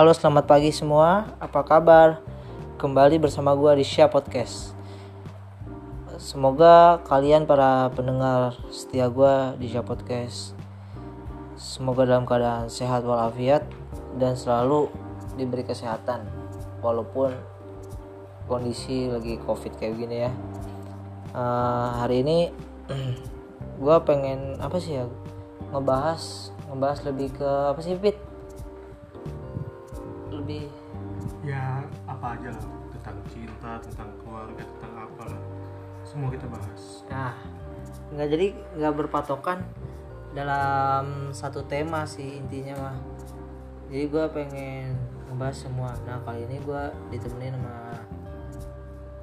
Halo selamat pagi semua, apa kabar? Kembali bersama gua di Syah Podcast. Semoga kalian para pendengar setia gua di Syah Podcast Semoga dalam keadaan sehat walafiat dan selalu diberi kesehatan Walaupun kondisi lagi covid kayak gini ya. Uh, Hari ini gua pengen apa sih ya ngebahas ngebahas lebih ke apa sih Pit apa aja lah. Tentang cinta tentang keluarga tentang apa lah. Semua kita bahas. Nah nggak jadi nggak berpatokan dalam satu tema sih intinya mah. Jadi gue pengen ngebahas semua. Nah kali ini gue ditemenin sama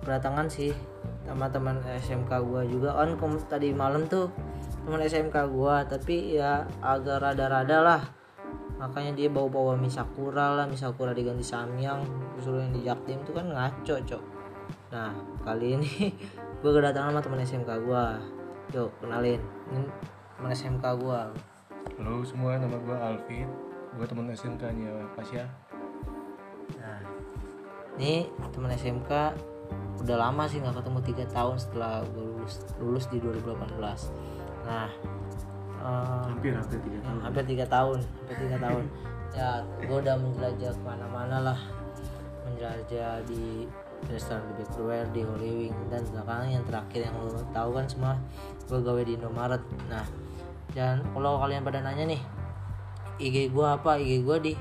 berdatangan sih sama teman SMK gue juga. Kem- tadi malam tuh teman SMK gue tapi ya agak rada-rada lah makanya dia bawa-bawa misakura lah misakura diganti samyang suruh yang di jaktim tuh kan ngaco cok. Nah kali ini gue kedatangan sama teman SMK gue yuk kenalin. Ini teman SMK gue halo semua nama gue Alvin. Gue teman SMK nya Pasya nah ini teman SMK udah lama sih nggak ketemu tiga tahun setelah gue lulus lulus di 2018 nah hampir hampir tiga tahun. Hampir tiga tahun hampir tiga tahun. Ya gue udah menjelajah ke mana-mana lah. Menjelajah di restoran di Backdoor di Holy Wing dan sekarang yang terakhir yang lo tahu kan semua gue gawe di Indomaret. Nah dan kalau kalian pada nanya nih IG gue apa? IG gue di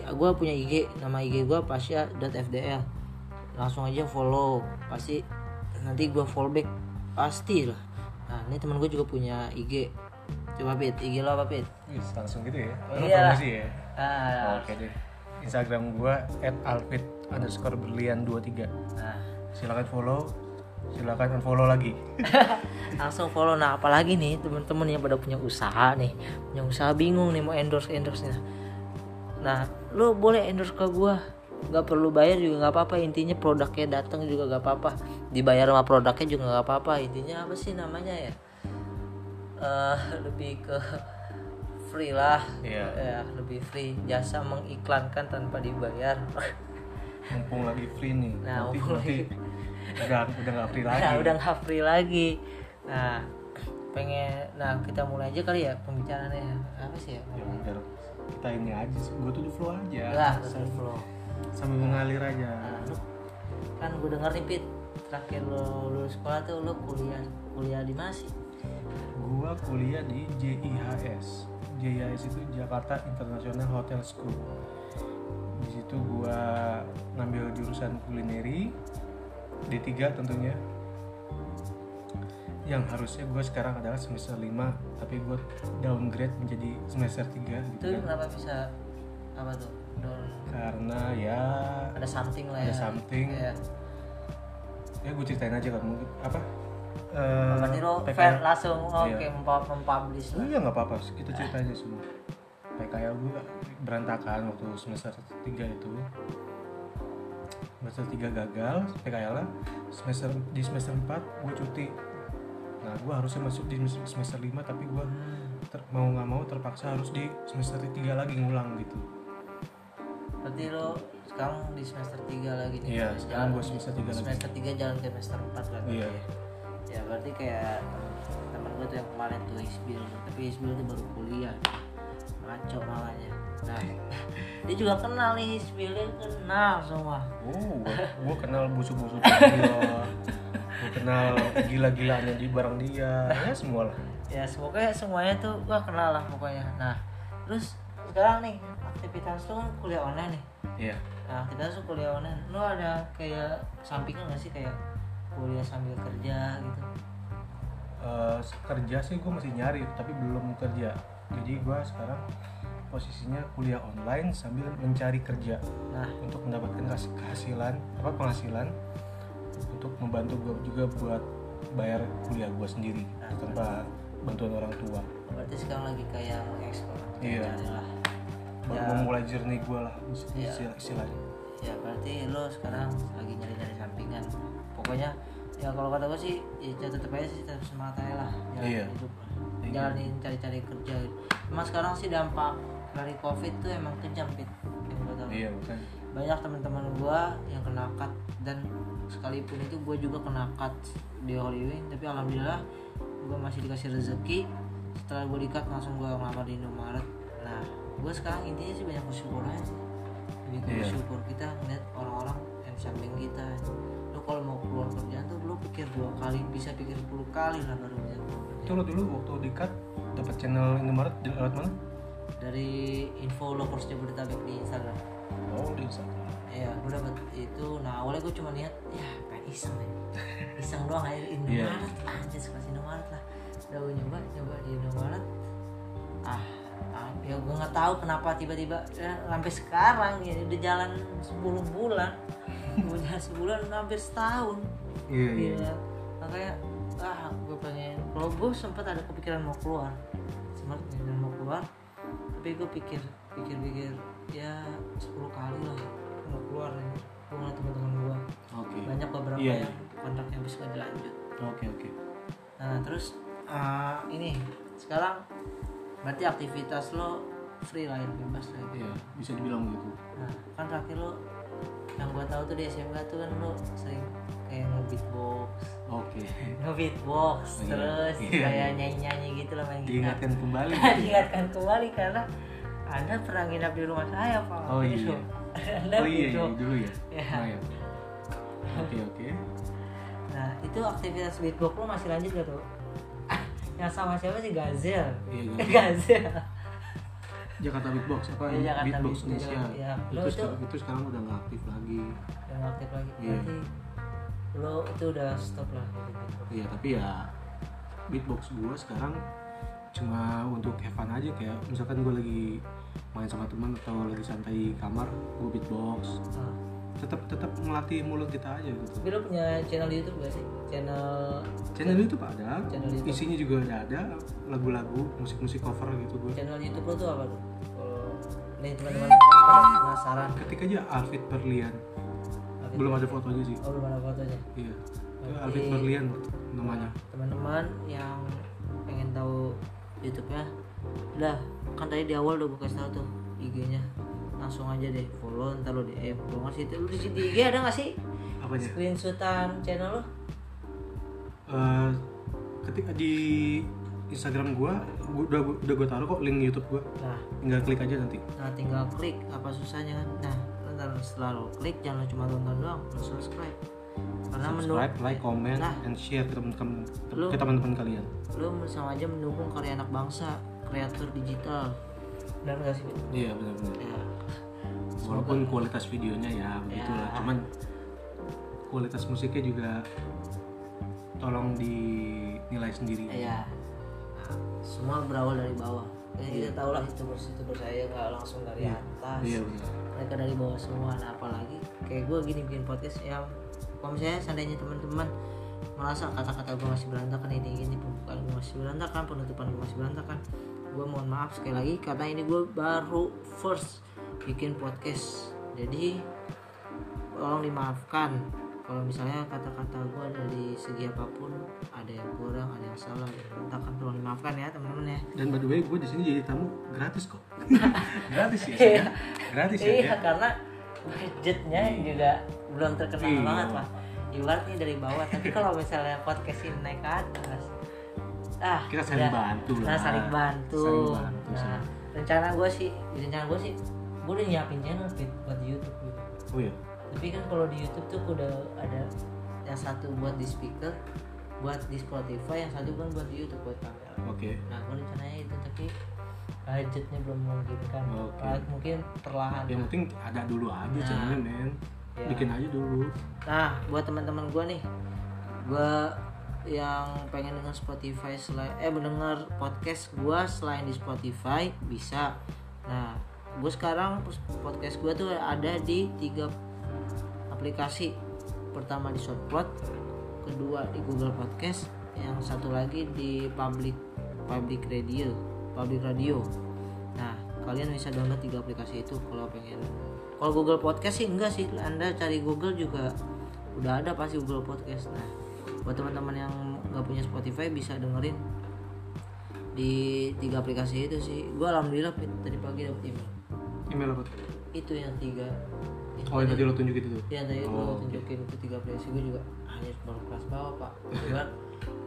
ya gue punya IG nama IG gue pasya.fdl langsung aja follow. Pasti nanti gue follow back. Pasti lah nah ini teman gue juga punya IG coba pit. IG lo apa pit? Wih, langsung gitu ya? Oh, Lu iyalah. promosi ya? Ah, oke deh. Instagram gue @alfit underscore berlian 23 nah silakan follow. Silakan unfollow lagi. Langsung follow. Nah apalagi nih teman-teman yang pada punya usaha nih. Punya usaha bingung nih mau endorse endorse nya nah lo boleh endorse ke gua. Nggak perlu bayar juga nggak apa-apa. Intinya produknya datang juga nggak apa-apa. Dibayar sama produknya juga nggak apa-apa. Intinya apa sih namanya ya Eh lebih ke free lah Iya. ya lebih free jasa mengiklankan tanpa dibayar mumpung lagi free nih Nah, nanti mumpung nanti udah udah nggak free lagi Nah, udah nggak free lagi. Nah, pengen nah kita mulai aja kali ya pembicaraannya. Apa sih ya? ya kita ini aja gue tuh di flow aja Lah, flow. sambil mengalir aja Nah, kan gue denger nih Pit, terakhir lo lulus sekolah tuh lo kuliah kuliah di mana sih? Gua kuliah di JIHS. JIHS itu Jakarta International Hotel School. Di situ gua ngambil jurusan kulineri D3 tentunya. Yang harusnya gue sekarang adalah semester 5 tapi gue downgrade menjadi semester 3 gitu Itu kan. kenapa bisa apa tuh? Down, Karena ya ada something lah Ada ya. something. Ya. ya gue ceritain aja kan mungkin apa eh, Berarti lo PKL fair langsung oke Iya. mempa- mempublish lah. Iya nggak apa-apa, kita ceritain aja semua. PKL gue berantakan waktu semester 3 itu. Semester 3 gagal, PKL lah. Semester di semester 4 gue cuti. Nah gue harusnya masuk di semester- semester 5 tapi gue ter- mau nggak mau terpaksa harus di semester 3 lagi ngulang gitu. Berarti lo sekarang di semester 3 lagi nih. Iya, sekarang gua semester tiga lagi. Semester 3 jalan ke semester 4 kan. Iya. Ya Ya berarti kayak temen gue tuh yang kemarin tuh Isbil, tapi Isbil tuh baru kuliah. Ngaco malahnya. Nah, dia juga kenal nih Isbil, dia kenal semua. Oh, gue, gue kenal busuk-busuk dia. Gue kenal gila-gilanya di barang dia. Ya semua lah. Ya semoga semuanya tuh gua kenal lah pokoknya. Nah, terus sekarang nih aktivitas lu kan kuliah online nih. Iya. Nah, aktivitas lu kuliah online, lu ada kayak sampingan gak sih kayak kuliah sambil kerja gitu? Eh, kerja sih gue masih nyari tapi belum kerja jadi gue sekarang posisinya kuliah online sambil mencari kerja Nah, untuk mendapatkan kehasilan apa penghasilan untuk membantu gue juga buat bayar kuliah gue sendiri tanpa bantuan orang tua berarti sekarang lagi kayak mengeksplor. Iya. Lah. baru Ya. memulai journey gue lah Iya. istilah- istilahnya Ya berarti lo sekarang lagi nyari-nyari sampingan. Pokoknya ya kalau kata gue sih ya tetap aja sih tetap semangat aja lah. Jalan Iya. hidup. Lah. Iya. jalanin cari-cari kerja. Emang sekarang sih dampak dari covid tuh emang kejam pit. Yang gue tahu. Iya bukan banyak teman-teman gue yang kena cut dan sekalipun itu gue juga kena cut di Hollywood tapi alhamdulillah gue masih dikasih rezeki. Setelah gue di cut langsung gue ngelamar di Indomaret. Nah gue sekarang intinya sih banyak bersyukur aja lebih ke Iya. bersyukur kita ngeliat orang-orang yang samping kita kalau mau keluar kerjaan tuh lo pikir dua kali bisa pikir 10 kali lah baru bisa keluar kerjaan. itu lo dulu waktu cut dapat channel Indomaret di- lewat mana dari info lovers Jabodetabek di Instagram oh di Instagram Iya, gue dapet itu. Nah awalnya gue cuma niat, ya pengen iseng aja. Iseng doang aja. Indomaret, anjir suka Indomaret lah. Udah gue nyoba, nyoba di Indomaret. Ah, ah, ya gue nggak tahu kenapa tiba-tiba ya, sampai sekarang ya udah jalan 10 bulan. Udah sebulan hampir setahun. iya iya Iya. Makanya ah gue pengen kalau gue sempat ada kepikiran mau keluar. Sempat kepikiran mau keluar tapi gue pikir pikir pikir ya 10 kali lah mau keluar ya gue ngeliat teman-teman gue oke. Banyak beberapa Iya, yang kontraknya habis gak dilanjut. Oke oke. Nah terus ah, ini sekarang berarti aktivitas lo free lah ya bebas lah ya. iya bisa dibilang gitu Nah, kan terakhir lo yang gua tahu tuh di SMK tuh kan lo sering kayak nge-beatbox, oke nge-beatbox, Iya, terus iya, kayak iya. nyanyi-nyanyi gitu lah main gitar. diingatkan kembali Diingatkan kembali karena Anda pernah nginap di rumah saya, Pak. Oh, Gitu. iya. Anda oh iya, iya beatbox. dulu ya Iya. Oh, iya. oke oke Nah, itu aktivitas beatbox lo masih lanjut gak tuh? yang sama siapa sih Gazel? iya kan Gazel. Jakarta Beatbox apa Iya, Jakarta Beatbox Indonesia iya. itu, itu- sekarang, itu sekarang udah nggak aktif lagi Yang aktif lagi. Iya. Berarti lo itu udah stop lah iya tapi ya beatbox gue sekarang cuma untuk fun aja kayak misalkan gue lagi main sama teman atau lagi santai di kamar gue beatbox Ah. Tetap tetap melatih mulut kita aja gitu Tapi lo punya channel YouTube gak sih? Channel channel YouTube ada Channel YouTube. isinya juga ada ada lagu-lagu musik-musik cover gitu gue channel YouTube lo tuh apa tuh? Kalau nih teman-teman penasaran, ketik aja Alfred Berlian Alvin- belum ada fotonya sih oh belum ada fotonya. iya itu. Alfred Berlian namanya Teman-teman yang pengen tahu YouTube-nya, udah kan tadi di awal udah kasih tahu tuh IG-nya langsung aja deh follow ntar lo DM kalau nggak sih lu di situ IG ada nggak sih apanya screenshotan channel lo Eh, ketika di Instagram gua, gua udah udah gua taruh kok link YouTube gua. nah Tinggal klik aja nanti. nah tinggal klik apa susahnya kan nah ntar setelah lo klik jangan cuma tonton doang lo subscribe karena Subscribe, like, comment, Nah. and share ke teman-teman Lu- ke teman-teman kalian. lo sama aja mendukung karya anak bangsa kreator digital dan gak sih? Iya benar-benar. ya Walaupun kualitas videonya ya begitulah, Ya. cuman kualitas musiknya juga tolong dinilai sendiri. ya Nah, semua berawal dari bawah ya, kita tahu lah itu itu saya nggak langsung dari atas Iya benar. mereka dari bawah semua nah apalagi kayak gue gini bikin podcast ya kalau misalnya seandainya teman-teman merasa kata-kata gue masih berantakan ini gini pembukaan gue masih berantakan penutupan gue masih berantakan gue mohon maaf sekali lagi karena ini gue baru first bikin podcast jadi tolong dimaafkan kalau misalnya kata-kata gue dari segi apa pun ada yang kurang ada yang salah yang berantakan tolong dimaafkan ya teman-teman ya Dan by the way, gue di sini jadi tamu gratis kok. gratis ya? Iya. gratis ya? iya karena budgetnya juga belum terkenal Iya. banget lah ibaratnya dari bawah tapi kalau misalnya podcast ini naik ke atas ah Kita saling udah. bantu lah. nah saling bantu, Saling bantu, nah saling. rencana gue sih rencana gue sih gue udah nyiapin channel Fit, buat di YouTube gitu Oh iya. tapi kan kalau di YouTube tuh udah ada yang satu buat di speaker buat di Spotify yang satu kan buat di YouTube buat kamera Oke. nah gue rencananya itu tapi budgetnya belum memungkinkan Oke. Paling mungkin perlahan Yang penting ada dulu aja Nah. channelnya men. Ya. Bikin aja dulu. Nah, buat teman-teman gue nih, gue yang pengen denger Spotify selain eh mendengar podcast gue selain di Spotify bisa. Nah, gue sekarang podcast gue tuh ada di tiga aplikasi. Pertama di Soundcloud, kedua di Google Podcast, yang satu lagi di Public Public Radio, Public Radio. Nah, kalian bisa download tiga aplikasi itu kalau pengen. Kalau Google Podcast sih enggak sih, Anda cari Google juga udah ada pasti Google Podcast. Nah, buat teman-teman yang nggak punya Spotify bisa dengerin di tiga aplikasi itu sih. Gue alhamdulillah Pit, tadi pagi dapet email. Email apa? Tuh? itu yang tiga. Itu oh yang tadi lo tunjukin itu? Ya tadi Oh, gue tunjukin itu tiga aplikasi. Gue juga hanya baru kelas bawah pak? Cuman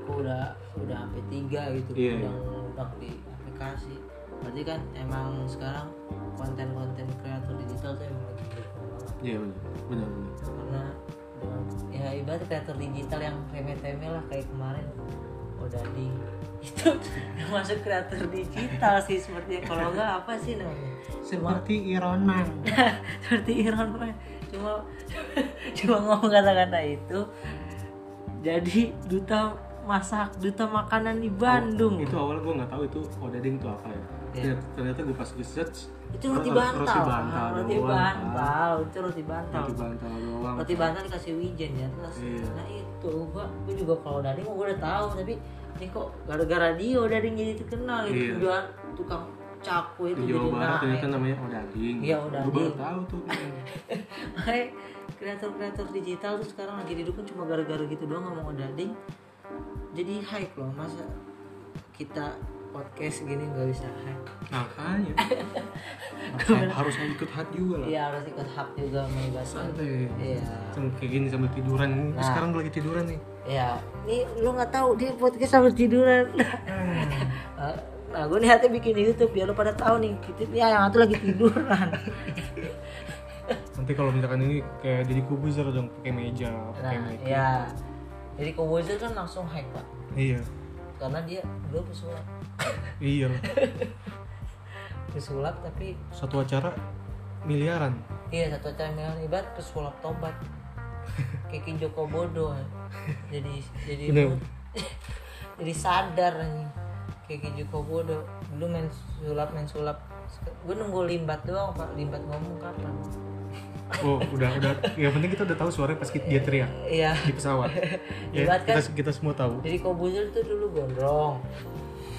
gue udah udah sampai tiga gitu. Iya, udah ngundang di aplikasi. Berarti kan emang sekarang konten-konten kreator digital tuh emang lagi iya benar. Benar benar. Karena ya ibarat kreator digital yang remeh-temeh lah kayak kemarin. Udah di itu masuk kreator digital sih sepertinya. Kalau enggak apa sih namanya? Seperti ironan seperti Iron Man cuma cuma ngomong kata-kata itu jadi duta masak duta makanan di Bandung. Itu awalnya gue nggak tahu itu odading itu apa ya Iya. Ternyata- gue pas research itu roti oh, bantal roti bantal roti doang. bantal itu roti bantal roti bantal doang roti bantal dikasih wijen ya terus Iya. nah itu gua gua juga kalau dari gua udah tahu tapi ini kok gara-gara dia udah jadi terkenal gitu Iya. jual tukang caku itu Jawa jadi Barat ternyata namanya odading Iya, gue odading. baru tahu tuh Makanya kreator-kreator digital tuh sekarang lagi didukung cuma gara-gara gitu doang ngomong odading jadi hype loh masa kita podcast gini nggak bisa hype makanya. Harus harus ikut hat juga lah. Iya harus ikut hype juga mengibaskan santai. Iya. Sambil kayak gini sambil tiduran. Nah. sekarang gue lagi tiduran nih. Iya. Ini lu nggak tahu dia podcast sambil tiduran. Nah, nah gue nih hati bikin di YouTube biar lu pada tahu nih kita ya yang satu lagi tiduran. Nanti kalau misalkan ini kayak jadi kubuzer dong pakai meja pakai nah meja iya. Jadi Kobozer kan langsung hack pak. Iya. Karena dia gue pesulap iya. Pesulap tapi satu acara miliaran. Iya satu acara ibarat pesulap tobat. Kiki Joko Bodo. Jadi jadi Bener. jadi sadar nih Kiki Joko Bodo. Dulu main sulap main sulap. Gue nunggu limbat doang pak. Limbat ngomong kapan? Oh udah udah. Yang penting kita udah tahu suaranya pas kita- dia teriak iya. di pesawat. Ya, kita kan- kita semua tahu. Jadi Kobuzer itu dulu gondrong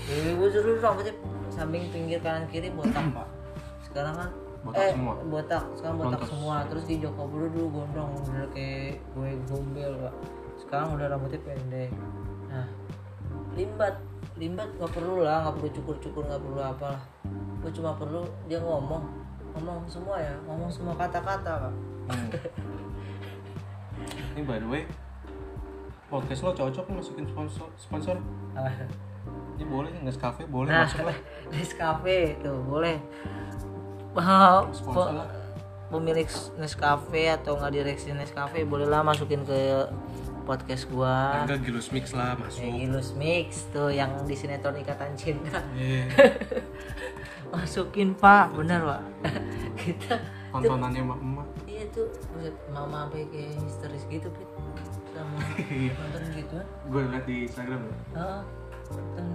jadi Kobuzer dulu rambutnya samping pinggir kanan kiri botak pak. Sekarang kan Botak eh, semua? botak. Sekarang botak Lontos. semua. Terus di Joko Bodo dulu gondrong bener kayak gue gombel pak. Sekarang udah rambutnya pendek. Nah limbat. Limbat nggak perlu lah nggak perlu cukur cukur nggak perlu apa lah gue cuma perlu dia ngomong. Ngomong semua ya ngomong semua kata-kata pak. Hmm. ini by the way podcast lo cocok masukin sponsor sponsor ini boleh nih Nescafe boleh Nah, masuk lah Nescafe tuh boleh. Sponsor lah. pemilik Nescafe atau nggak direksi Nescafe bolehlah masukin ke podcast gua. enggak Gilus Mix lah masuk Gilus Mix tuh yang di sinetron Ikatan Cinta. Iya. Masukin Pak, bener Pak. Kita tontonannya emak emak iya tuh buset, mama sampai kayak histeris gitu Pit. sama Iya. nonton gitu gue liat di Instagram ya Heeh.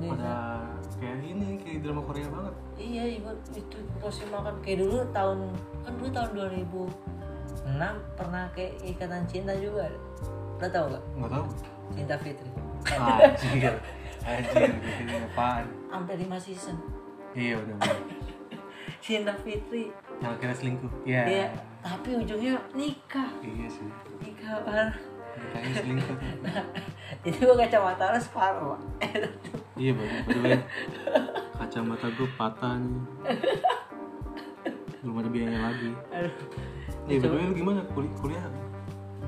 Pada kayak ini kayak drama Korea banget Iya, ibu itu porsi makan kayak dulu tahun kan dulu tahun 2006 pernah kayak ikatan cinta juga. Lo tau gak? nggak tahu Cinta Fitri. anjir anjir ini apaan Sampai 5 season. iya udah udah. Cinta Fitri. yang akhirnya selingkuh iya Iya, tapi ujungnya nikah. iya sih Nikah bareng. Itu gua kacamata lo separuh. Iya way kacamata gue patah nih. Belum ada biayanya lagi. Aduh. iya lu gimana? Kuliah kuliah?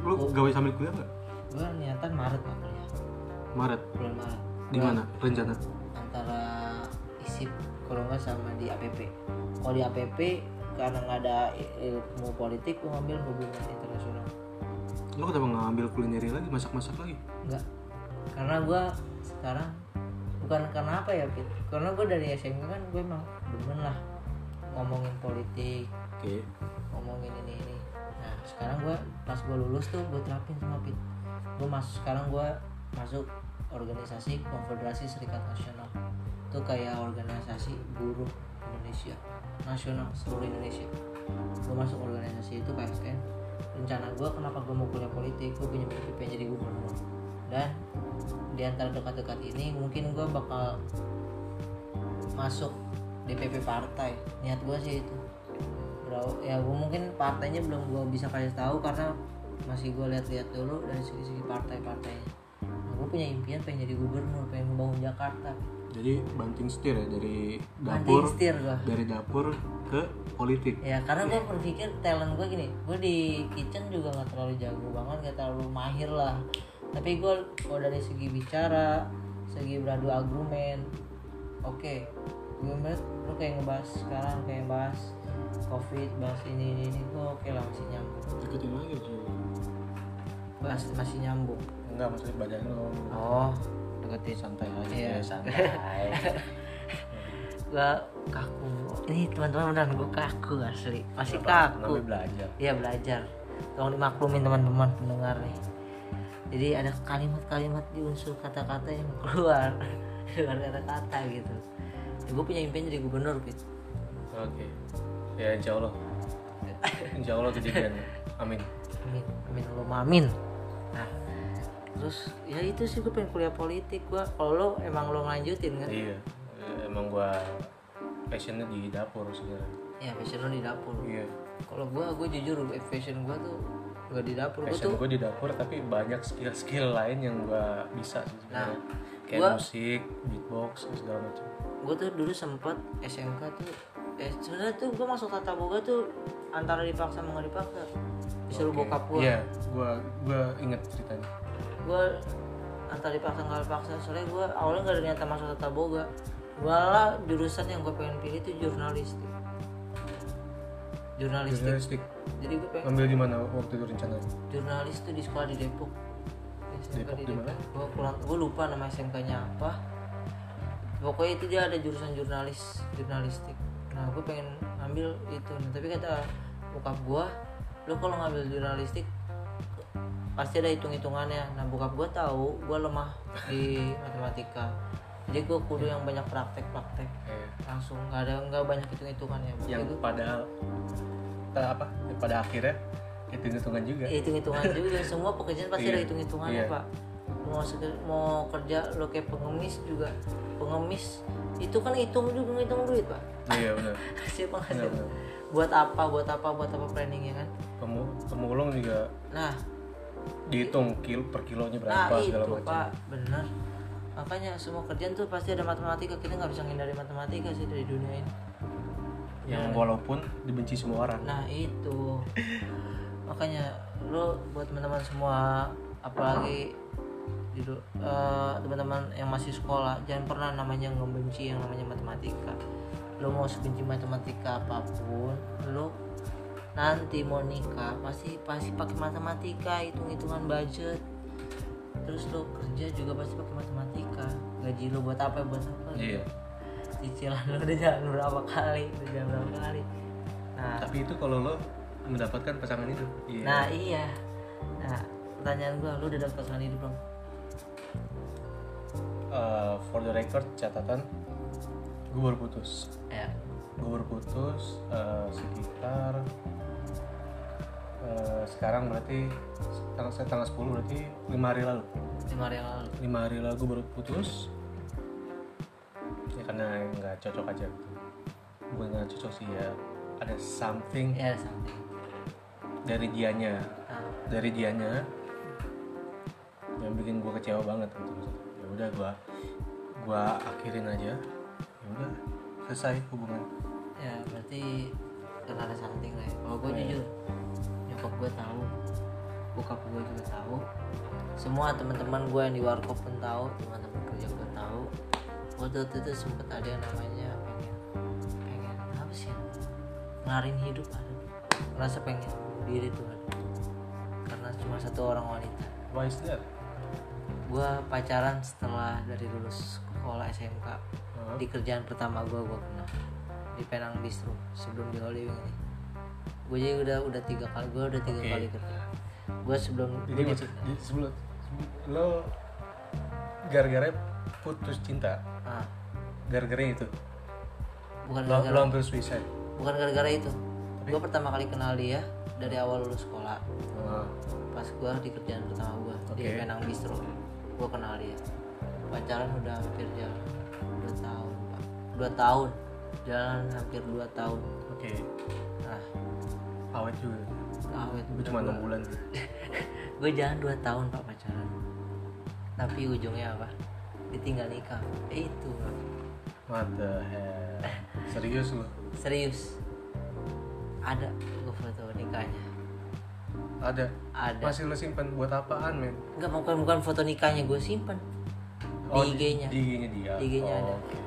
Lu gawe sambil kuliah nggak? Gua niatan Maret Pak kuliah. Maret? Bulan Maret. di mana rencana? Antara isip kalau nggak sama di APP kalau di APP karena nggak ada ilmu politik gue ngambil hubungan internasional lu kenapa nggak ambil kulineri lagi masak-masak lagi? Nggak. Karena gue sekarang bukan karena apa ya Pit karena gue dari SMK kan gue emang demen lah ngomongin politik oke. ngomongin ini ini. Nah sekarang gue pas gue lulus tuh gue terapin semua Pit gue masuk sekarang gue masuk organisasi konfederasi serikat nasional. Itu kayak organisasi buruh Indonesia nasional seluruh Indonesia. Gue masuk organisasi itu KSN rencana gue kenapa gue mau kuliah politik gue punya mimpi pengen jadi gubernur. Dan di antara dekat-dekat ini mungkin gue bakal masuk DPP partai. Niat gue sih itu. Bro, ya gue mungkin partainya belum gue bisa kasih tahu karena masih gue lihat-lihat dulu dari segi-segi partai-partainya. Gue gue punya impian pengen jadi gubernur pengen membangun Jakarta. Jadi banting setir ya dari banting dapur setir dari dapur ke politik. Ya karena gue berpikir talent gue gini gue di kitchen juga nggak terlalu jago banget nggak terlalu mahir lah. Tapi gue kalau dari segi bicara segi beradu argumen oke. Gue melihat lu kayak ngebahas sekarang kayak bahas covid bahas ini ini, ini gue oke lah masih nyambung. Deketin lagi sih bahas masih nyambung. Enggak maksudnya badan lo oh deketin santai aja. Iya. ya, santai gue kaku ini teman-teman beneran gue kaku asli masih kaku belajar Iya belajar. Tolong dimaklumin teman-teman pendengar nih. Jadi ada kalimat-kalimat di unsur kata-kata yang keluar keluar kata-kata gitu. Ya, gue punya impian jadi gubernur gitu. oke ya insya Allah insya Allah kejadian amin Amin, amin Allahumma amin. Nah, terus ya itu sih gue pengen kuliah politik gua. Kalau lo emang lo ngelanjutin kan? iya emang gua passionnya di dapur sebenarnya. Ya passion lo di dapur. iya. Kalau gua, gue jujur passion gua tuh gak di dapur. Gue tuh gue di dapur tapi banyak skill-skill lain yang gua bisa sih sebenarnya. Kayak gua- musik beatbox segala macam. gue tuh dulu sempet SMK tuh eh sebenarnya tuh gue masuk tata boga tuh antara dipaksa sama nggak dipaksa. Disuruh Oke. bokap gue iya gua gua inget ceritanya. Gue antara dipaksa nggak dipaksa soalnya gue awalnya nggak ada niatan masuk tata boga malah jurusan yang gue pengen pilih itu jurnalistik. Jurnalistik. Jurnalistik. Jadi gue pengen ngambil di mana waktu itu rencananya jurnalis tuh di sekolah di Depok. SMK Depok di? Depok. gue kurang gue lupa nama SMK nya apa. Pokoknya itu dia ada jurusan jurnalis jurnalistik. Nah gue pengen ngambil itu. Nah, tapi kata bokap gue lo kalau ngambil jurnalistik pasti ada hitung hitungannya nah bokap gue tahu gue lemah di matematika jadi gue kudu yang banyak praktek praktek Eh, langsung nggak ada nggak banyak hitung hitungannya yang pada pada apa? Ya, pada akhirnya hitung hitungan juga. Hitung hitungan juga. Semua pekerjaan pasti Iya. ada hitung hitungannya Iya. pak. Mau mau kerja lo kayak pengemis juga. Pengemis itu kan hitung juga ngitung duit pak. Iya benar. Hasil benar penghasil benar. Buat apa buat apa buat apa planning ya kan? Pemu, pemulung juga nah. dihitung kilo per kilonya nah berapa itu segala macam. Pak. Bener makanya semua kerjaan tuh pasti ada matematika. Kita nggak bisa menghindari matematika sih dari dunia ini. Yang walaupun dibenci semua orang. Nah itu. Makanya lo buat teman-teman semua apalagi di du- eh, teman-teman yang masih sekolah jangan pernah namanya ngebenci yang namanya matematika. Lo mau sebenci matematika apa pun lo nanti mau nikah pasti pasti pakai matematika hitung hitungan budget. Terus lo kerja juga pasti pakai matematika gaji lo buat apa buat apa? Iya. Cicilan lo udah jalan berapa kali udah jalan berapa kali. Nah. Tapi itu kalau lo mendapatkan pasangan itu iya. Nah iya. Nah pertanyaan gua, lu udah dapet pasangan hidup belum? Eh, for the record catatan gue baru putus. Ya. gue baru putus eh, sekitar eh, sekarang berarti tanggal tanggal 10 berarti lima hari lalu Lima hari lalu. lima hari lalu gue baru putus ya karena nggak cocok aja gitu bukan nggak cocok sih ya ada something Ya ada something. dari dianya Nah, dari dianya yang bikin gue kecewa banget gitu ya udah gue gue akhirin aja ya udah selesai hubungan ya berarti karena ada something lah. ya. Kalau gue Iya. jujur, nyokap gue tahu, bokap gue juga tahu, semua teman-teman gue yang di warkop pun tahu, teman-teman kerja gue tahu. Waktu itu sempet ada yang namanya pengen, pengen apa sih? Ngelarin hidup ada. Merasa pengen diri tuh ada. Karena cuma satu orang wanita. why is that gue pacaran setelah dari lulus sekolah SMK Hah? di kerjaan pertama gue gue kenal di Penang Bistro sebelum di Holy Wing ini gue jadi udah udah tiga kali gue udah tiga Oke. kali kerja. Gue sebelum jadi di- maksud di- sebelum lo gara-gara putus cinta? Ah, gara-gara itu? Bukan lo, gara-gara lo hampir suicide? Bukan gara-gara itu. Gue pertama kali kenal dia dari awal lulus sekolah. Ah, pas gue di kerjaan pertama gue di Oke. Penang Bistro. Gue kenal dia. Pacaran udah hampir jalan dua tahun dua tahun. Jalan hampir dua tahun. Oke. Nah awet juga. Awet gue cuma enam bulan sih. Gue jalan 2 tahun pak pacaran. Tapi ujungnya apa? Ditinggal nikah. Eh, itu bro. what the hell? Serius lu? Serius. Ada gue foto nikahnya? Ada. Ada. Masih lu simpan buat apaan men? Enggak bukan bukan foto nikahnya gue simpen. Oh, di IG-nya di IG-nya dia? Di IG-nya oh, ada. oke.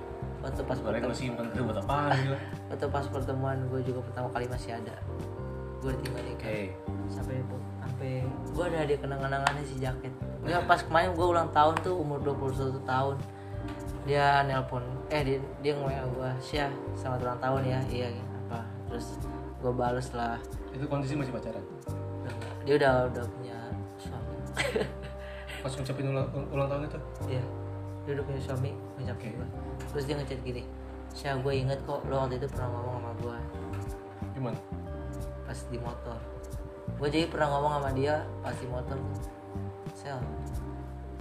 foto pas sebenarnya pertemuan lu simpan tuh buat apaan gila foto pas pertemuan gue juga pertama kali masih ada gue ditinggal nikah oke. Sampai sampai gue ada di kenang-kenangannya si jaket. Enggak pas kemarin gue ulang tahun tuh umur 21 tahun dia nelpon eh dia dia nge gue Syah selamat ulang tahun ya. Iya apa? Terus gue bales lah. Itu kondisi masih pacaran? Nggak. dia udah udah punya suami. Pas ngucapin ulang, ulang tahun itu? Iya. Dia udah punya suami ngucapin gue terus dia ngechat gini Syah gue inget kok lo waktu itu pernah ngomong sama gue gimana pas di motor. Gue jadi pernah ngomong sama dia pas di motor sel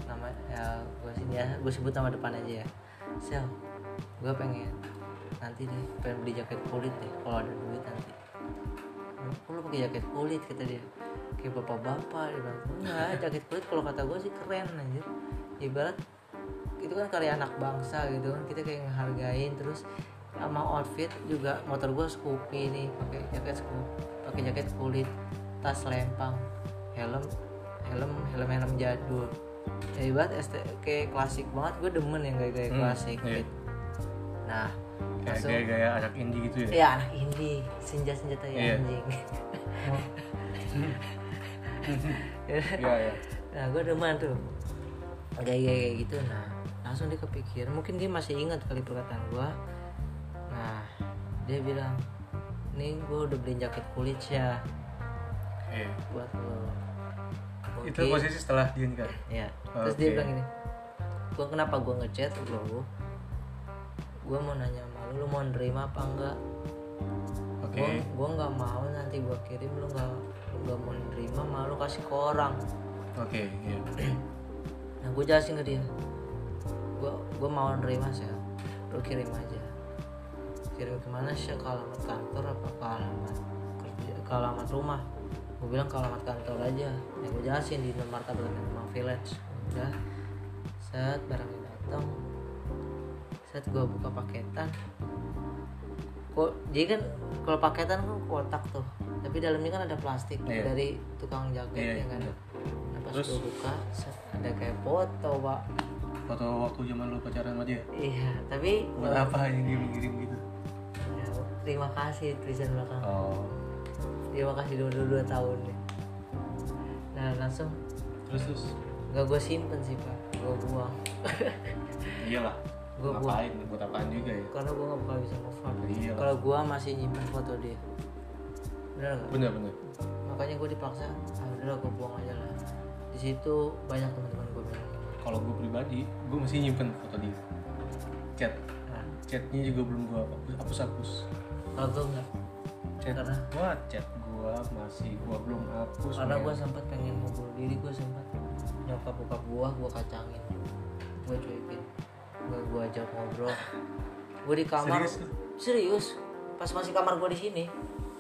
nama ya gue sini ya gue sebut nama depan aja ya. Sel gue pengen nanti deh pengen beli jaket kulit deh kalau ada duit nanti. Lu pakai jaket kulit? kata dia. Kayak bapak-bapak dia bilang. Enggak jaket kulit kalau kata gue sih keren anjir. Ibarat itu kan karya anak bangsa gitu kan kita kayak ngehargain terus sama outfit juga motor gue Scoopy nih pakai jaket pakai jaket kulit tas lempang helm helm helm helm jadul. Ya ibarat ST, kayak klasik banget gue demen yang gaya-gaya Hmm, klasik iya. gitu. nah kayak langsung gaya-gaya anak indie gitu ya? Ya anak indie senja senjata ya Iya. anjing. Iya iya. Nah gue demen tuh. Gaya gaya gitu nah langsung dia kepikiran mungkin dia masih ingat kali perkataan gue dia bilang nih gue udah beli jaket kulit ya. Oke. buat lo. Itu Mungkin- posisi setelah dia nikah? Ya terus dia bilang gini gue kenapa gue ngechat lo? Gue mau nanya sama lu lu mau nerima apa enggak? Oke. Gue gue nggak mau nanti gue kirim lu nggak lu nggak mau nerima malu kasih ke orang. Oke iya. Nah gue jelasin ke dia gue gue mau nerima sih lu kirim aja kirim ke mana sih ke alamat kantor apa ke alamat kerja ke alamat rumah? Gue bilang ke alamat kantor aja. Ya gue jelasin di nomor martabat Kemang village. Udah. Saat barangnya datang. Saat gue buka paketan. Kok jadi kan kalau paketan kan kotak tuh. Tapi dalamnya kan ada plastik Iya. dari tukang jaket Iya, ya kan? iya. nah, pas Terus? gue buka set, ada kayak foto pak. Foto waktu zaman lu pacaran sama dia? Iya tapi buat apa yang dia ngirim gitu? ya, terima kasih tulisan belakang. Oh. Terima kasih dua dua, dua tahun. Nih nah langsung. Terus terus. Nggak gue simpen sih pak. Gue buang. Iyalah Gua ngapain? Buat apaan juga ya? Karena gue nggak bakal bisa move on Iya lah. kalau gue masih nyimpen foto dia. Bener nggak? Bener bener. Makanya gue dipaksa ah udah gue buang aja lah. Di situ banyak teman-teman gue bilang. Kalau gue pribadi gue masih nyimpen foto dia. Chat. Nah chatnya juga belum gue hapus hapus kalau gue nggak chat Karena? gua chat gua masih gua belum hapus karena gue sempat pengen mau bunuh diri gue sempat nyokap bokap gue gue kacangin. Gue cuekin. Gue gue ajak ngobrol. Gue di kamar. Serius serius. Pas masih kamar gue di sini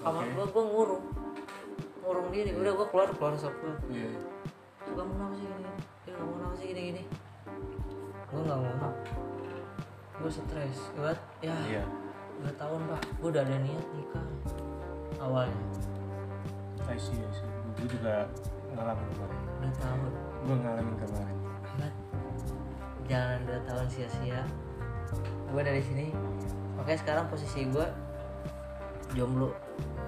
kamar Oke. gue gue ngurung. Ngurung diri. Udah gue keluar keluar sok keluar iya. "Su, kamu kenapa sih gini? Ya kamu kenapa sih gini gini? Gue nggak ngomong gue stres. Buat ya. Iya dua tahun pak. Gue udah ada niat nikah awalnya. I see, I see. Gue juga ngalamin kemarin. dua tahun. Gue ngalamin kemarin. Hebat. jangan dua tahun sia-sia. Gue dari sini makanya sekarang posisi gue jomblo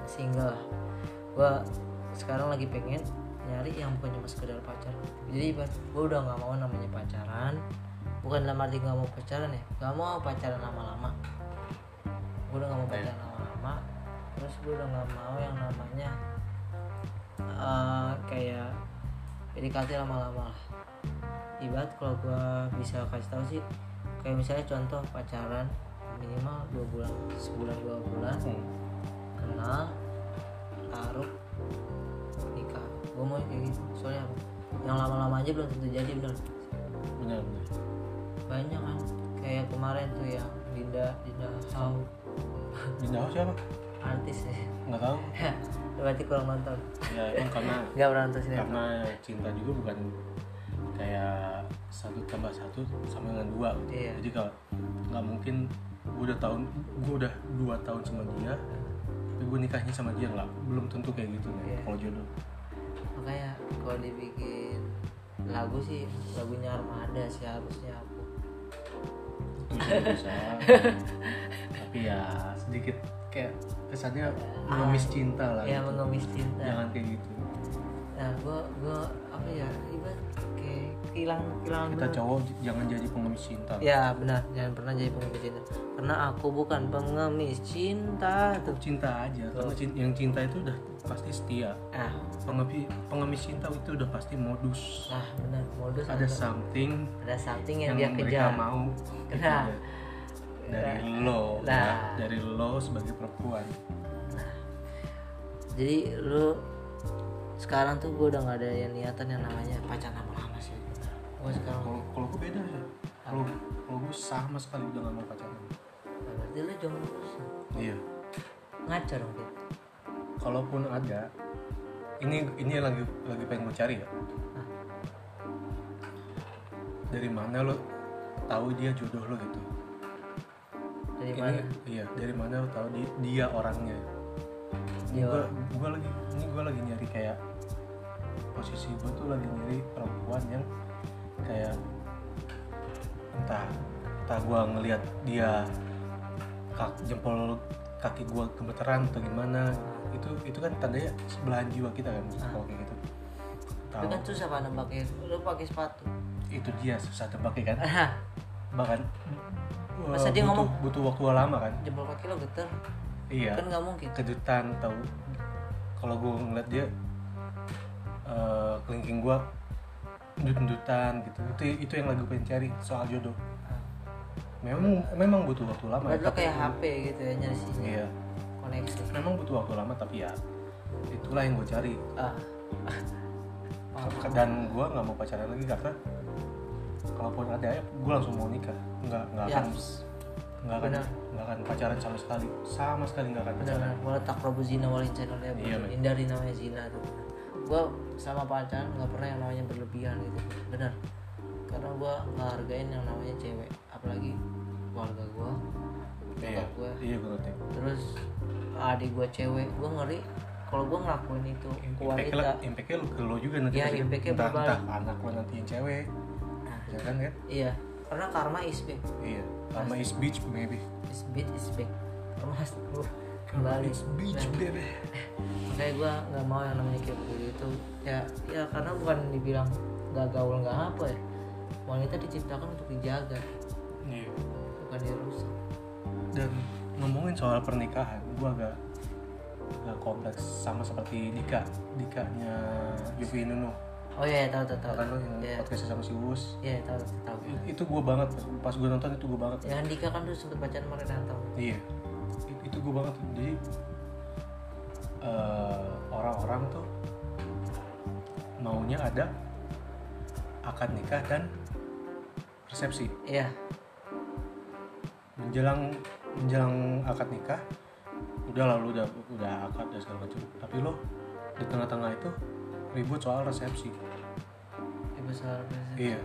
single gue sekarang lagi pengen nyari yang bukan cuma sekedar pacaran. Jadi gue udah nggak mau namanya pacaran. Bukan dalam arti nggak mau pacaran ya. Nggak mau pacaran lama-lama gue udah nggak mau pacaran lama-lama terus gue udah nggak mau yang namanya eh, kayak PDKT lama-lama lah. Ibarat kalau gue bisa kasih tahu sih kayak misalnya contoh pacaran minimal dua bulan sebulan dua bulan Hmm. kenal taruh nikah. Gue mau kayak gitu soalnya apa yang lama-lama aja belum tentu jadi bener. Benar, benar. banyak kan kayak kemarin tuh yang Dinda Dinda How House siapa? artis ya Nggak tahu. berarti kurang nonton Ya emang karena nggak pernah nonton sinetron karena cinta juga bukan kayak satu tambah satu sama dengan dua. Iya. jadi kalau nggak mungkin gue udah tahun gue udah dua tahun sama dia tapi gue nikahnya sama dia nggak belum tentu kayak gitu Iya. kalau jodoh makanya kalau dibikin lagu sih lagunya Armada sih harusnya aku itu juga bisa tapi ya sedikit kayak kesannya mengemis cinta lah ya gitu. mengemis cinta. Jangan kayak gitu. Nah gua gua apa ya ibarat kayak hilang hilang kita cowok jangan jadi pengemis cinta. Ya benar jangan pernah jadi pengemis cinta. Karena aku bukan pengemis cinta tuh. Cinta aja karena cin- yang cinta itu udah pasti setia. Ah. Pengemis pengemis cinta itu udah pasti modus. Nah benar modus ada something ada something yang, yang, dia mereka kejar. mau gitu Nah. ya. Dari lo Nah. ya. dari lo sebagai perempuan. Jadi lu sekarang tuh gue udah nggak ada yang niatan yang namanya pacaran lama-lama sih. Gue sekarang kalau kalau gue beda ya kalau kalau gue sama sekali udah gak mau pacaran berarti lu jomblo iya. Ngaco dong gitu kalaupun ada ini ini lagi lagi pengen gue cari ya. Hah? dari mana lo tahu dia jodoh lo gitu dari ini mana? iya dari mana lo tahu di- dia orangnya? Ini Dia gua, gua lagi ini gue lagi nyari kayak posisi gue tuh lagi nyari perempuan yang kayak entah entah gue ngelihat dia kak, jempol kaki gue gemeteran atau gimana. Itu itu kan tandanya sebelahan jiwa kita kan Ah. kalau kayak gitu. Itu tahu kan susah pak pakai lu pakai sepatu. Itu dia susah tebaknya kan? Ah, bahkan Masa uh, dia butuh, ngomong? butuh waktu lama kan? Jempol kaki lo geter? Iya. Kan nggak mungkin. Kejutan tahu kalau gue ngeliat dia eh kelingking gue ndut-ndutan gitu. Itu itu yang lagi pengen cari soal jodoh. Memang memang butuh waktu lama berarti lo tapi kayak HP gitu ya nyari sinyal iya. Koneksi. Memang butuh waktu lama tapi ya itulah yang gue cari. Ah. Dan gue nggak mau pacaran lagi karena kalaupun ada ya gue langsung mau nikah. Nggak nggak ya akan nggak akan nggak akan pacaran sama sekali. Sama sekali nggak akan pacaran. Wala takrobu zina walin channel ya Iya, hindari namanya zina tuh. Gue sama pacaran nggak pernah yang namanya berlebihan gitu. Benar. Karena gue nggak hargain yang namanya cewek. Apalagi keluarga gue iya. gue iya gue ngerti. Terus adik gue cewek gue ngeri kalau gue ngelakuin itu ke impactnya wanita. impactnya lu ke lo juga nanti pasti. impactnya entah, entah anak lo nanti yang cewek ya kan kan iya. Karena karma is back iya. Sama is beach maybe. Is beat is back karma has kembali. is beach Nah, baby. Makanya gue nggak mau yang namanya kayak begitu ya ya karena bukan dibilang nggak gaul nggak apa ya. Wanita diciptakan untuk dijaga. Iya. Bukan dirusak. Dan ngomongin soal pernikahan gua agak agak kompleks sama seperti Dika. Dikanya Yufi Nuno oh iya tahu tahu tahu. Kan lo yang Iya. podcastnya sama si Uus. Iya tahu tahu I- itu gua banget. Pas gua nonton itu gua banget. Yang Dika kan dulu sempet pacaran sama Renata iya. Itu gua banget. Jadi eh, orang-orang tuh maunya ada akad nikah dan resepsi iya. Menjelang menjelang akad nikah udah lah lu udah udah akad dan segala macam. Tapi lo di tengah-tengah itu ribut soal resepsi. Ibu soal iya.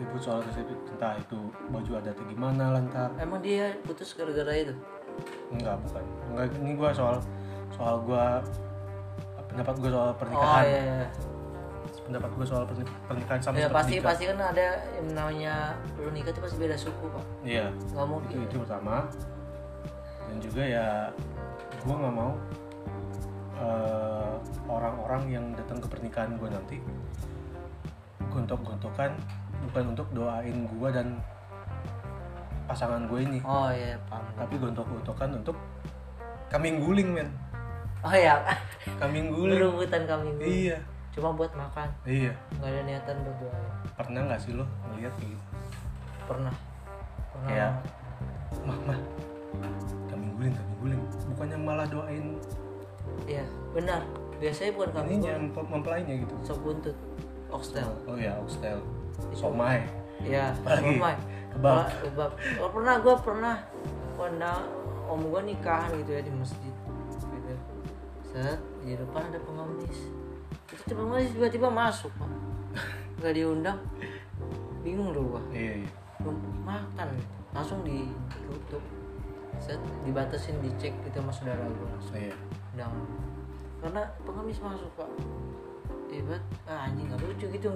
Ribut soal resepsi entah itu baju adatnya gimana lantar. Emang dia putus gara-gara itu? Enggak bukan. Enggak ini gua soal soal gua pendapat gua soal oh pernikahan iya, iya. pendapat gua soal perni- pernikahan sama ya pasti pasti kan ada yang namanya lu nikah tuh pasti beda suku pak. Iya. Nggak itu mungkin. Itu pertama. Dan juga ya gue nggak mau eh, orang-orang yang datang ke pernikahan gue nanti gontok-gontokan bukan untuk doain gue dan pasangan gue ini. Oh iya paham. Tapi gontok-gontokan untuk kambing guling men. Oh iya. Kambing guling. Berebutan kami iya. Cuma buat makan. Iya. Nggak ada niatan berdoa pernah nggak sih lo ngeliat gitu? Pernah. Pernah. Kayak, mah mah kambing guling kambing guling. Bukannya malah doain? Iya benar biasanya bukan kami ininya mem- mempelainya gitu. Sop buntut. Oxtail Oh ya, oxtail. Somai. iya Apalagi? somai. Kebab. Kebab. oh, pernah gue pernah pernah om gue nikahan gitu ya di masjid gitu. Set di depan ada pengemis. Itu pengemis tiba-tiba masuk pak. Nggak diundang. Bingung dulu gua. Iya iya. Belum makan. Langsung ditutup. Set dibatasin dicek gitu sama saudara gua langsung. Iya. Undangan karena pengemis masuk pak. Hebat ah, anjing gak lucu gitu.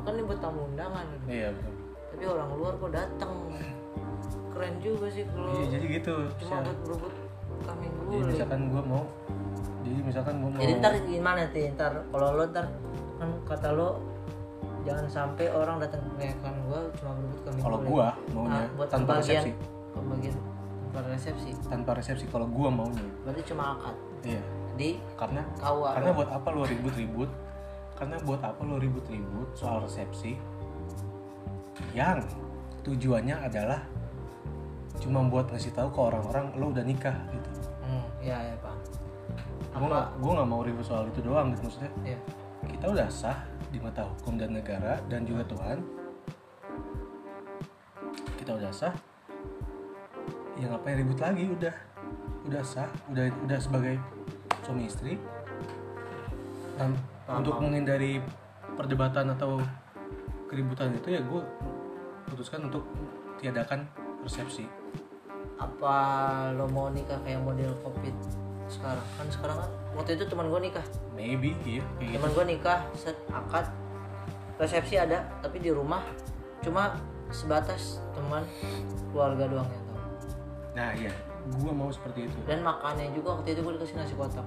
Bukan ini buat tamu undangan. Iya betul. Tapi orang luar kok datang keren juga sih kalau iya jadi gitu cuma buat berebut kambing jadi guling misalkan gua mau jadi misalkan gua mau jadi ntar gimana tuh? Ntar kalau lo ntar kan kata lo jangan sampai orang datang ke kan gua cuma berebut kambing kalau gua maunya Nah, buat tanpa resepsi. pembagian tanpa resepsi. Tanpa resepsi kalau gua maunya. Berarti cuma akad. Iya di karena KUA karena buat apa lo ribut-ribut? Karena buat apa lo ribut-ribut soal resepsi? Yang tujuannya adalah cuma buat ngasih tahu ke orang-orang lo udah nikah gitu. Hmm, ya ya pak. Gue nggak gue nggak mau ribut soal itu doang gitu maksudnya. Ya kita udah sah di mata hukum dan negara dan juga Tuhan. Kita udah sah ya ngapain ribut lagi? Udah. Udah sah udah udah sebagai suami istri. Dan Paham, untuk menghindari perdebatan atau keributan itu ya gue putuskan untuk tiadakan resepsi apa lo mau nikah kayak model covid sekarang? Kan sekarang kan waktu itu teman gue nikah. Maybe iya kayak gitu. Teman gue nikah set akad resepsi ada tapi di rumah. Cuma sebatas teman keluarga doang yang tahu. Nah iya gue mau seperti itu. Dan makannya juga waktu itu gue dikasih nasi kotak.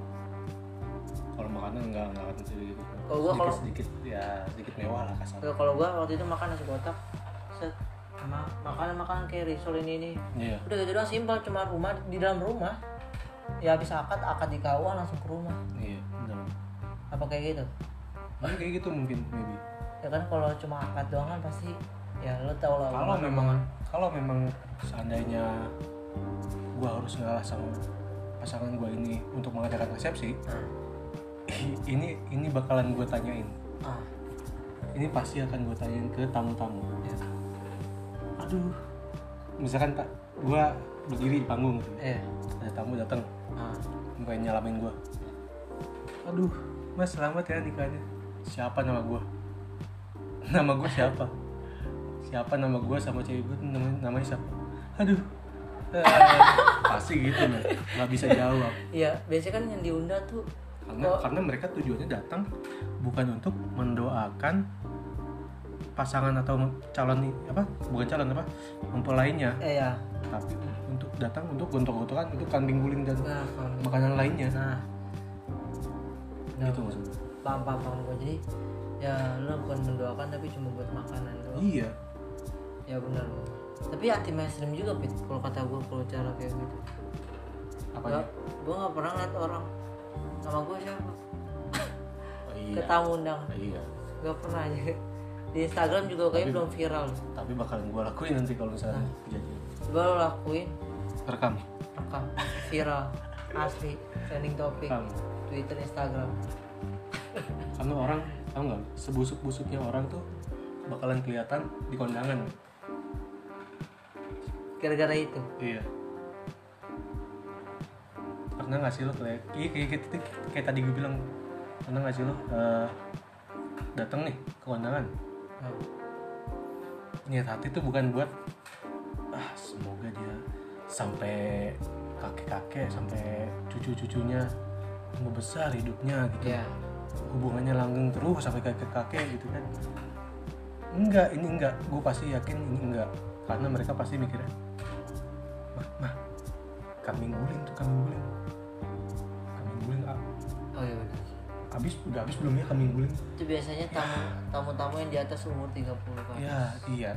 Kalau makanan enggak enggak akan seperti itu Kalau sedikit kalau- sedikit ya sedikit mewah lah kasar. Kalau- gue waktu itu makan nasi kotak. Set sama makanan makanan kayak risol ini ini. Iya. Udah gitu doang simpel cuma rumah di dalam rumah ya habis akad akad di KUA langsung ke rumah. Iya benar apa kayak gitu? Mungkin kayak gitu mungkin maybe. Ya kan kalau cuma akad doang kan pasti ya lo tau lah kalau memang kalau memang seandainya gua harus ngalah sama pasangan gua ini untuk mengadakan resepsi Nah, ini ini bakalan gue tanyain. Ah. Ini pasti akan gue tanyain ke tamu-tamu. Ya. Aduh. Misalkan tak gue berdiri di panggung gitu. eh ada tamu datang. Ah. Pengen nyalamin gue aduh mas selamat ya nikahnya siapa nama gue nama gue siapa? Siapa nama gue sama cewek gue namanya, namanya siapa? Aduh. Eh, pasti gitu nih nggak bisa jawab. Iya biasanya kan yang diundang tuh karena karena mereka tujuannya datang bukan untuk mendoakan pasangan atau calon apa bukan calon apa mempelainya. Eh ya tapi untuk datang untuk gontok-gontokan untuk kambing guling dan nah makanan lainnya. Nah. Nah gitu maksudnya. Paham paham paham gue jadi ya lo bukan mendoakan tapi cuma buat makanan doang. Iya. Ya benar tapi hati mainstream juga pit kalau kata gue kalau cara kayak gitu. Apanya gue nggak pernah ngeliat orang. Nama gue siapa? Oh, ke iya. Tamu undang. Iya. Nggak pernah aja. Di Instagram juga kayak belum viral. tapi bakalan gue lakuin nanti kalau misalnya kejadian. Coba lo lakuin. Rekam. Rekam. Viral. Asli. Trending topik rekam. Twitter Instagram. Karena orang tau nggak? Sebusuk busuknya orang tuh bakalan kelihatan di kondangan gara-gara itu. Iya. Pernah nggak sih lo kayak iya kayak, kayak, kayak, kayak tadi gue bilang. Pernah nggak sih lo eh, datang nih ke kondangan? Niat hati tuh bukan buat ah semoga dia sampai kakek-kakek sampai cucu-cucunya tambah besar hidupnya gitu. Ya hubungannya langgeng terus sampai kakek-kakek gitu kan. Enggak ini enggak. Gue pasti yakin ini enggak. Karena mereka pasti mikirnya kambing guling tuh kambing guling. Kambing guling ah, oh iya benar habis udah habis belum ya kambing guling? Itu biasanya tamu tamu-tamu yang di atas umur 30 kan ya iya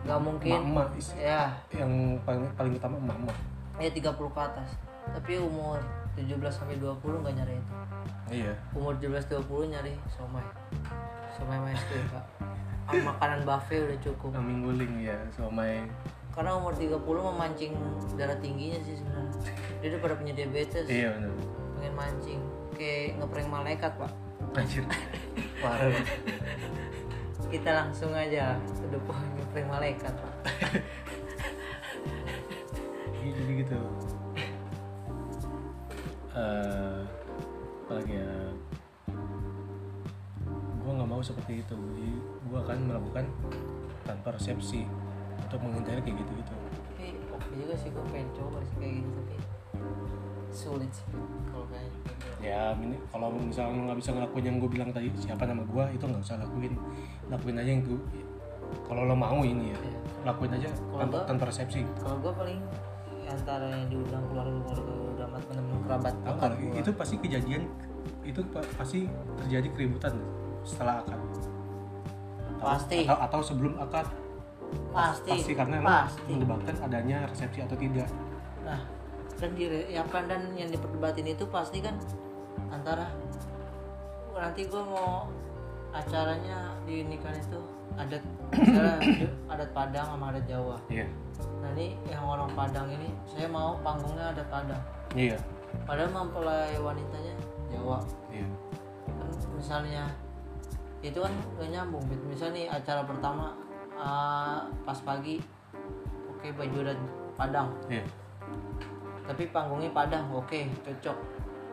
nggak mungkin. Is- ya yang paling paling utama emak ya 30 ke atas. Tapi umur 17 sampai 20 nggak nyari itu. Iya. Umur 17 20 nyari somai. Somai maestro kak makanan buffet udah cukup. Kambing guling ya somai karena umur 30 memancing darah tingginya sih sebenarnya. Dia udah pada punya diabetes. Iya benar pengen mancing. Kayak ngeprank malaikat pak. Anjir. Parah. Kita langsung aja udah pengen ngeprank malaikat pak. Iya, jadi gitu. Eh apalagi ya? Gue nggak mau seperti itu. Jadi gue akan melakukan tanpa resepsi untuk menghindari kayak gitu gitu tapi oke juga sih gue pengen coba sih kayak gitu tapi sulit sih kalau kayak ya ini kalau misalnya lu nggak bisa ngelakuin yang gue bilang tadi siapa nama gue itu nggak usah lakuin. Lakuin aja yang gue kalau lo mau ini ya Iya. lakuin aja tanpa, gua- tanpa resepsi. kalau gue paling antara yang diundang keluarga keluarga udah amat teman kerabat Tahu dekat nggak, gua. itu pasti kejadian itu pa- pasti terjadi keributan setelah akad. Atau- Pasti. atau, atau sebelum akad pasti. Pasti karena pasti. mendebatkan adanya resepsi atau tidak. Nah dan di ya kan dan yang diperdebatin itu pasti kan antara nanti gue mau acaranya di nikahan itu adat adat Padang sama adat Jawa. Iya. Nah ini yang orang Padang ini saya mau panggungnya adat Padang. Iya. Padahal mempelai wanitanya Jawa. Iya. Kan misalnya itu kan gak nyambung gitu. misalnya nih acara pertama ah, pas pagi oke baju adat Padang. Iya. Tapi panggungnya Padang oke cocok.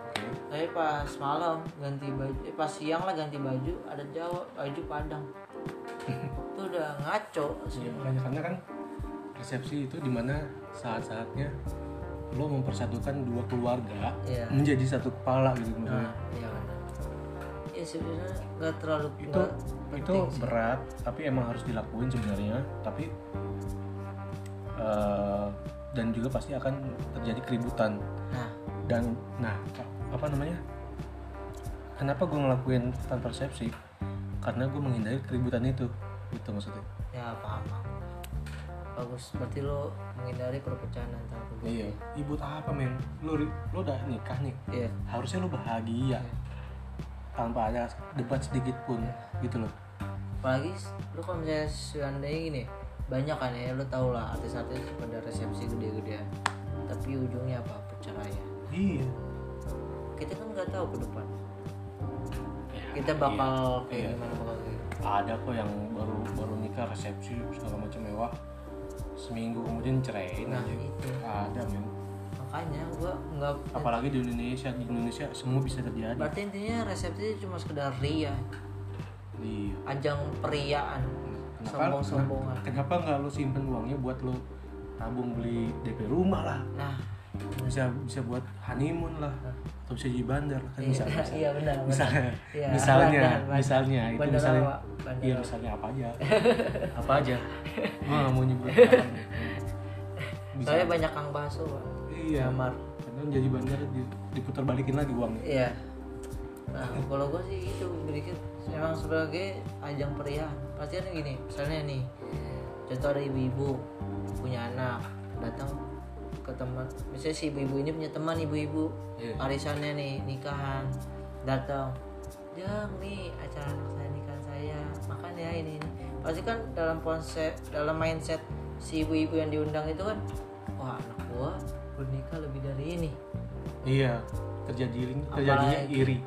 Oke. Tapi pas malam ganti baju eh, pas siang lah ganti baju ada Jawa baju Padang. Itu udah ngaco sih. Makanya karena kan resepsi itu di mana saat-saatnya lo mempersatukan dua keluarga Iya. menjadi satu kepala gitu nah maksudnya. iya. benar ya sebenarnya nggak terlalu itu itu sih. berat tapi emang harus dilakuin sebenarnya. Tapi eh, dan juga pasti akan terjadi keributan. Nah. Dan nah apa namanya? Kenapa gue ngelakuin tanpa resepsi karena gue menghindari keributan itu gitu maksudnya. Ya paham paham. bagus berarti lo menghindari perpecahan antara kedua iya. Ibu apa men? Lu lu udah nikah nih. Iya. Harusnya lu bahagia tanpa ada debat sedikit pun gitu loh. Apalagi lu kalau misalnya seandainya gini banyak kan ya lu tau lah artis-artis pada resepsi gede-gedean. Tapi ujungnya apa? Perceraian iya. Kita kan nggak tahu ke depan. Ya, kita bakal iya. kayak Iya. gimana bakal kayak ada kok yang baru baru nikah resepsi segala macam mewah. Seminggu kemudian ceraiin nah aja itu. Ada men makanya gua nggak apalagi di Indonesia di Indonesia semua bisa terjadi. Berarti intinya resepsi cuma sekedar ria. Iya. Ajang periaan kenapa sombong-sombongan. kenapa nggak lu simpen uangnya buat lu tabung beli DP rumah lah? Nah. Bisa bisa buat honeymoon lah atau bisa jadi bandar kan iya, bisa bisa iya benar benar. misalnya Iya, misalnya bandar, bandar. misalnya itu Bandar misalnya. apa? Bandar iya misalnya apa aja. Apa aja. Nggak mau nyebut bisa soalnya banyak kang bakso Pak. Iya Jamar. karena jadi bandar di- diputar balikin lagi uangnya Iya. Nah, kalau gue sih itu berpikir emang sebagai ajang periahan. Pasti kan gini, misalnya nih, contoh ada ibu-ibu punya anak datang ke teman, misalnya si ibu-ibu ini punya teman ibu-ibu, Iya. arisannya nih nikahan, datang, jang nih acara anak saya nikahan saya, makan ya ini ini. Pasti kan dalam konsep, dalam mindset si ibu-ibu yang diundang itu kan, wah anak gua bernikah lebih dari ini. iya terjadi terjadinya Apalagi- iri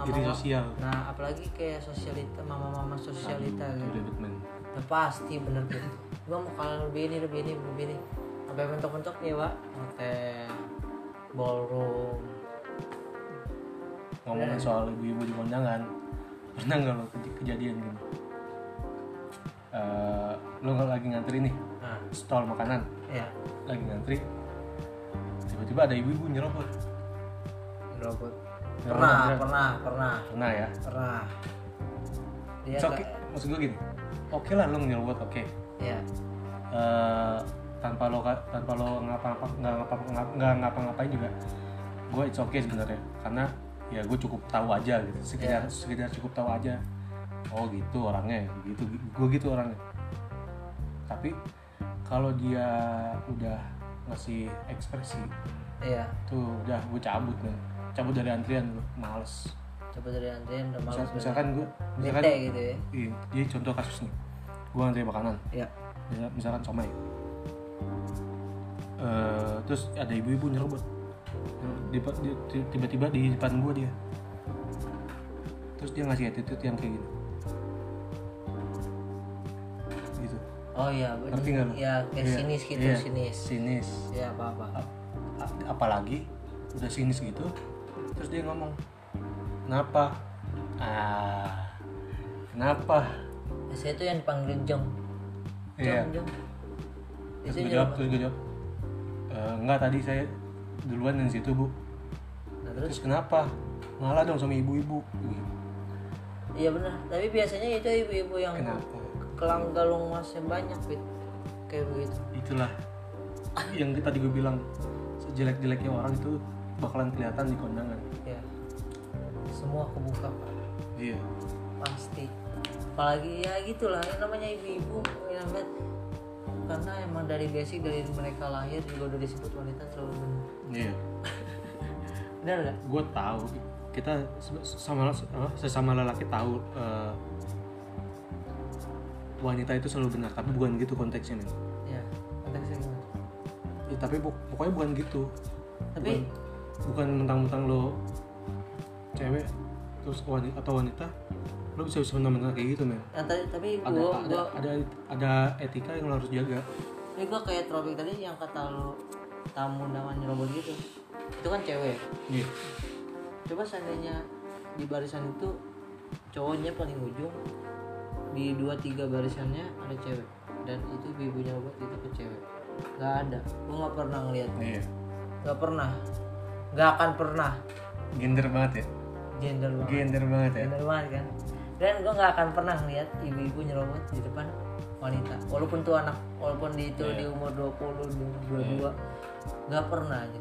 iri Mama- sosial Nah, apalagi kayak sosialita, mama-mama sosialita Aduh, gitu. David. Nah, pasti bener gitu. Gua mau kalau lebih ini, lebih ini, lebih ini. Sampai bentuk-bentuk nih, Pak. Hotel, ballroom. ngomongin soal ibu-ibu di kondangan pernah nggak lo kej- kejadian gini Eh, lo nggak lagi ngantri nih Nah, stall makanan ya, lagi ngantri tiba-tiba ada ibu-ibu nyerobot. Robot. Ya, Pernah, pernah, pernah, pernah ya? Pernah. Dia It's okay. maksud gue gini. Oke lah lo nyerobot oke. Ya, Eh, tanpa lo tanpa lo ngapa-ngapa nggak ngapa nggak ngapa-ngapain juga gue it's okay sebenarnya. Karena ya gue cukup tahu aja gitu. Sekedar sekedar cukup tahu aja. Oh gitu orangnya. Gitu gue gitu orangnya. Tapi kalau dia udah ngasih ekspresi. Iya. tuh udah gue cabut man cabut dari antrian gue males. Coba dari antrian udah malas. Misal- misalkan gue misalkan Bete gitu ya. iya, jadi contoh kasus nih. Gue ngantri makanan. Ya. Misal- misalkan somai. Eh, terus ada ibu-ibu nyerobot. Tiba-tiba di depan gue dia. Terus dia ngasih attitude yang kayak gitu Oh iya, Ngerti nggak lu? Ya, kayak Iya, sinis gitu, iya, sinis. sinis. Ya, apa-apa. A- a- apalagi udah sinis gitu terus dia ngomong kenapa? Ah kenapa? Biasanya itu yang dipanggil. Iya. jam terus Biasanya gue jawab terus gue jawab "Eh, enggak tadi saya duluan dari situ bu. Nah, terus terus? Kenapa? Ngalah dong sama ibu-ibu. Iya benar tapi biasanya itu ibu-ibu yang kenapa kelang galung masnya banyak Fit. kayak begitu. Itulah. Yang tadi gue bilang sejelek-jeleknya orang itu bakalan kelihatan di kondangan. Ya semua kebuka Pak. iya. Pasti. Apalagi ya gitulah yang namanya ibu-ibu namanya karena emang dari basic dari mereka lahir juga udah disebut wanita selalu benar. Iya. Benar nggak? Gue tahu. Kita sama sesama lelaki tahu eh, wanita itu selalu benar tapi bukan gitu konteksnya men ya konteksnya gimana? Ya, tapi pok- pokoknya bukan gitu. Tapi bukan, bukan mentang-mentang lo cewek terus wanita atau wanita lo bisa bisa mentang-mentang kayak gitu men tadi tapi ada, gua ada, gua ada ada etika yang lo harus jaga. Ini gua kayak tropik tadi yang kata lo tamu undangan nyerobot gitu itu kan cewek. Iya. Coba seandainya di barisan itu cowoknya paling ujung di dua tiga barisannya ada cewek. Dan itu ibunya robot itu ke cewek. Nggak ada. Gua nggak pernah ngeliat. Iya. Nggak pernah. Nggak akan pernah. Gender banget ya? Gender banget. Gender banget ya? Gender banget kan? Dan gue nggak akan pernah ngeliat ibu-ibu nyerobot di depan wanita. Walaupun tuh anak walaupun di itu di umur 20 22 nggak pernah aja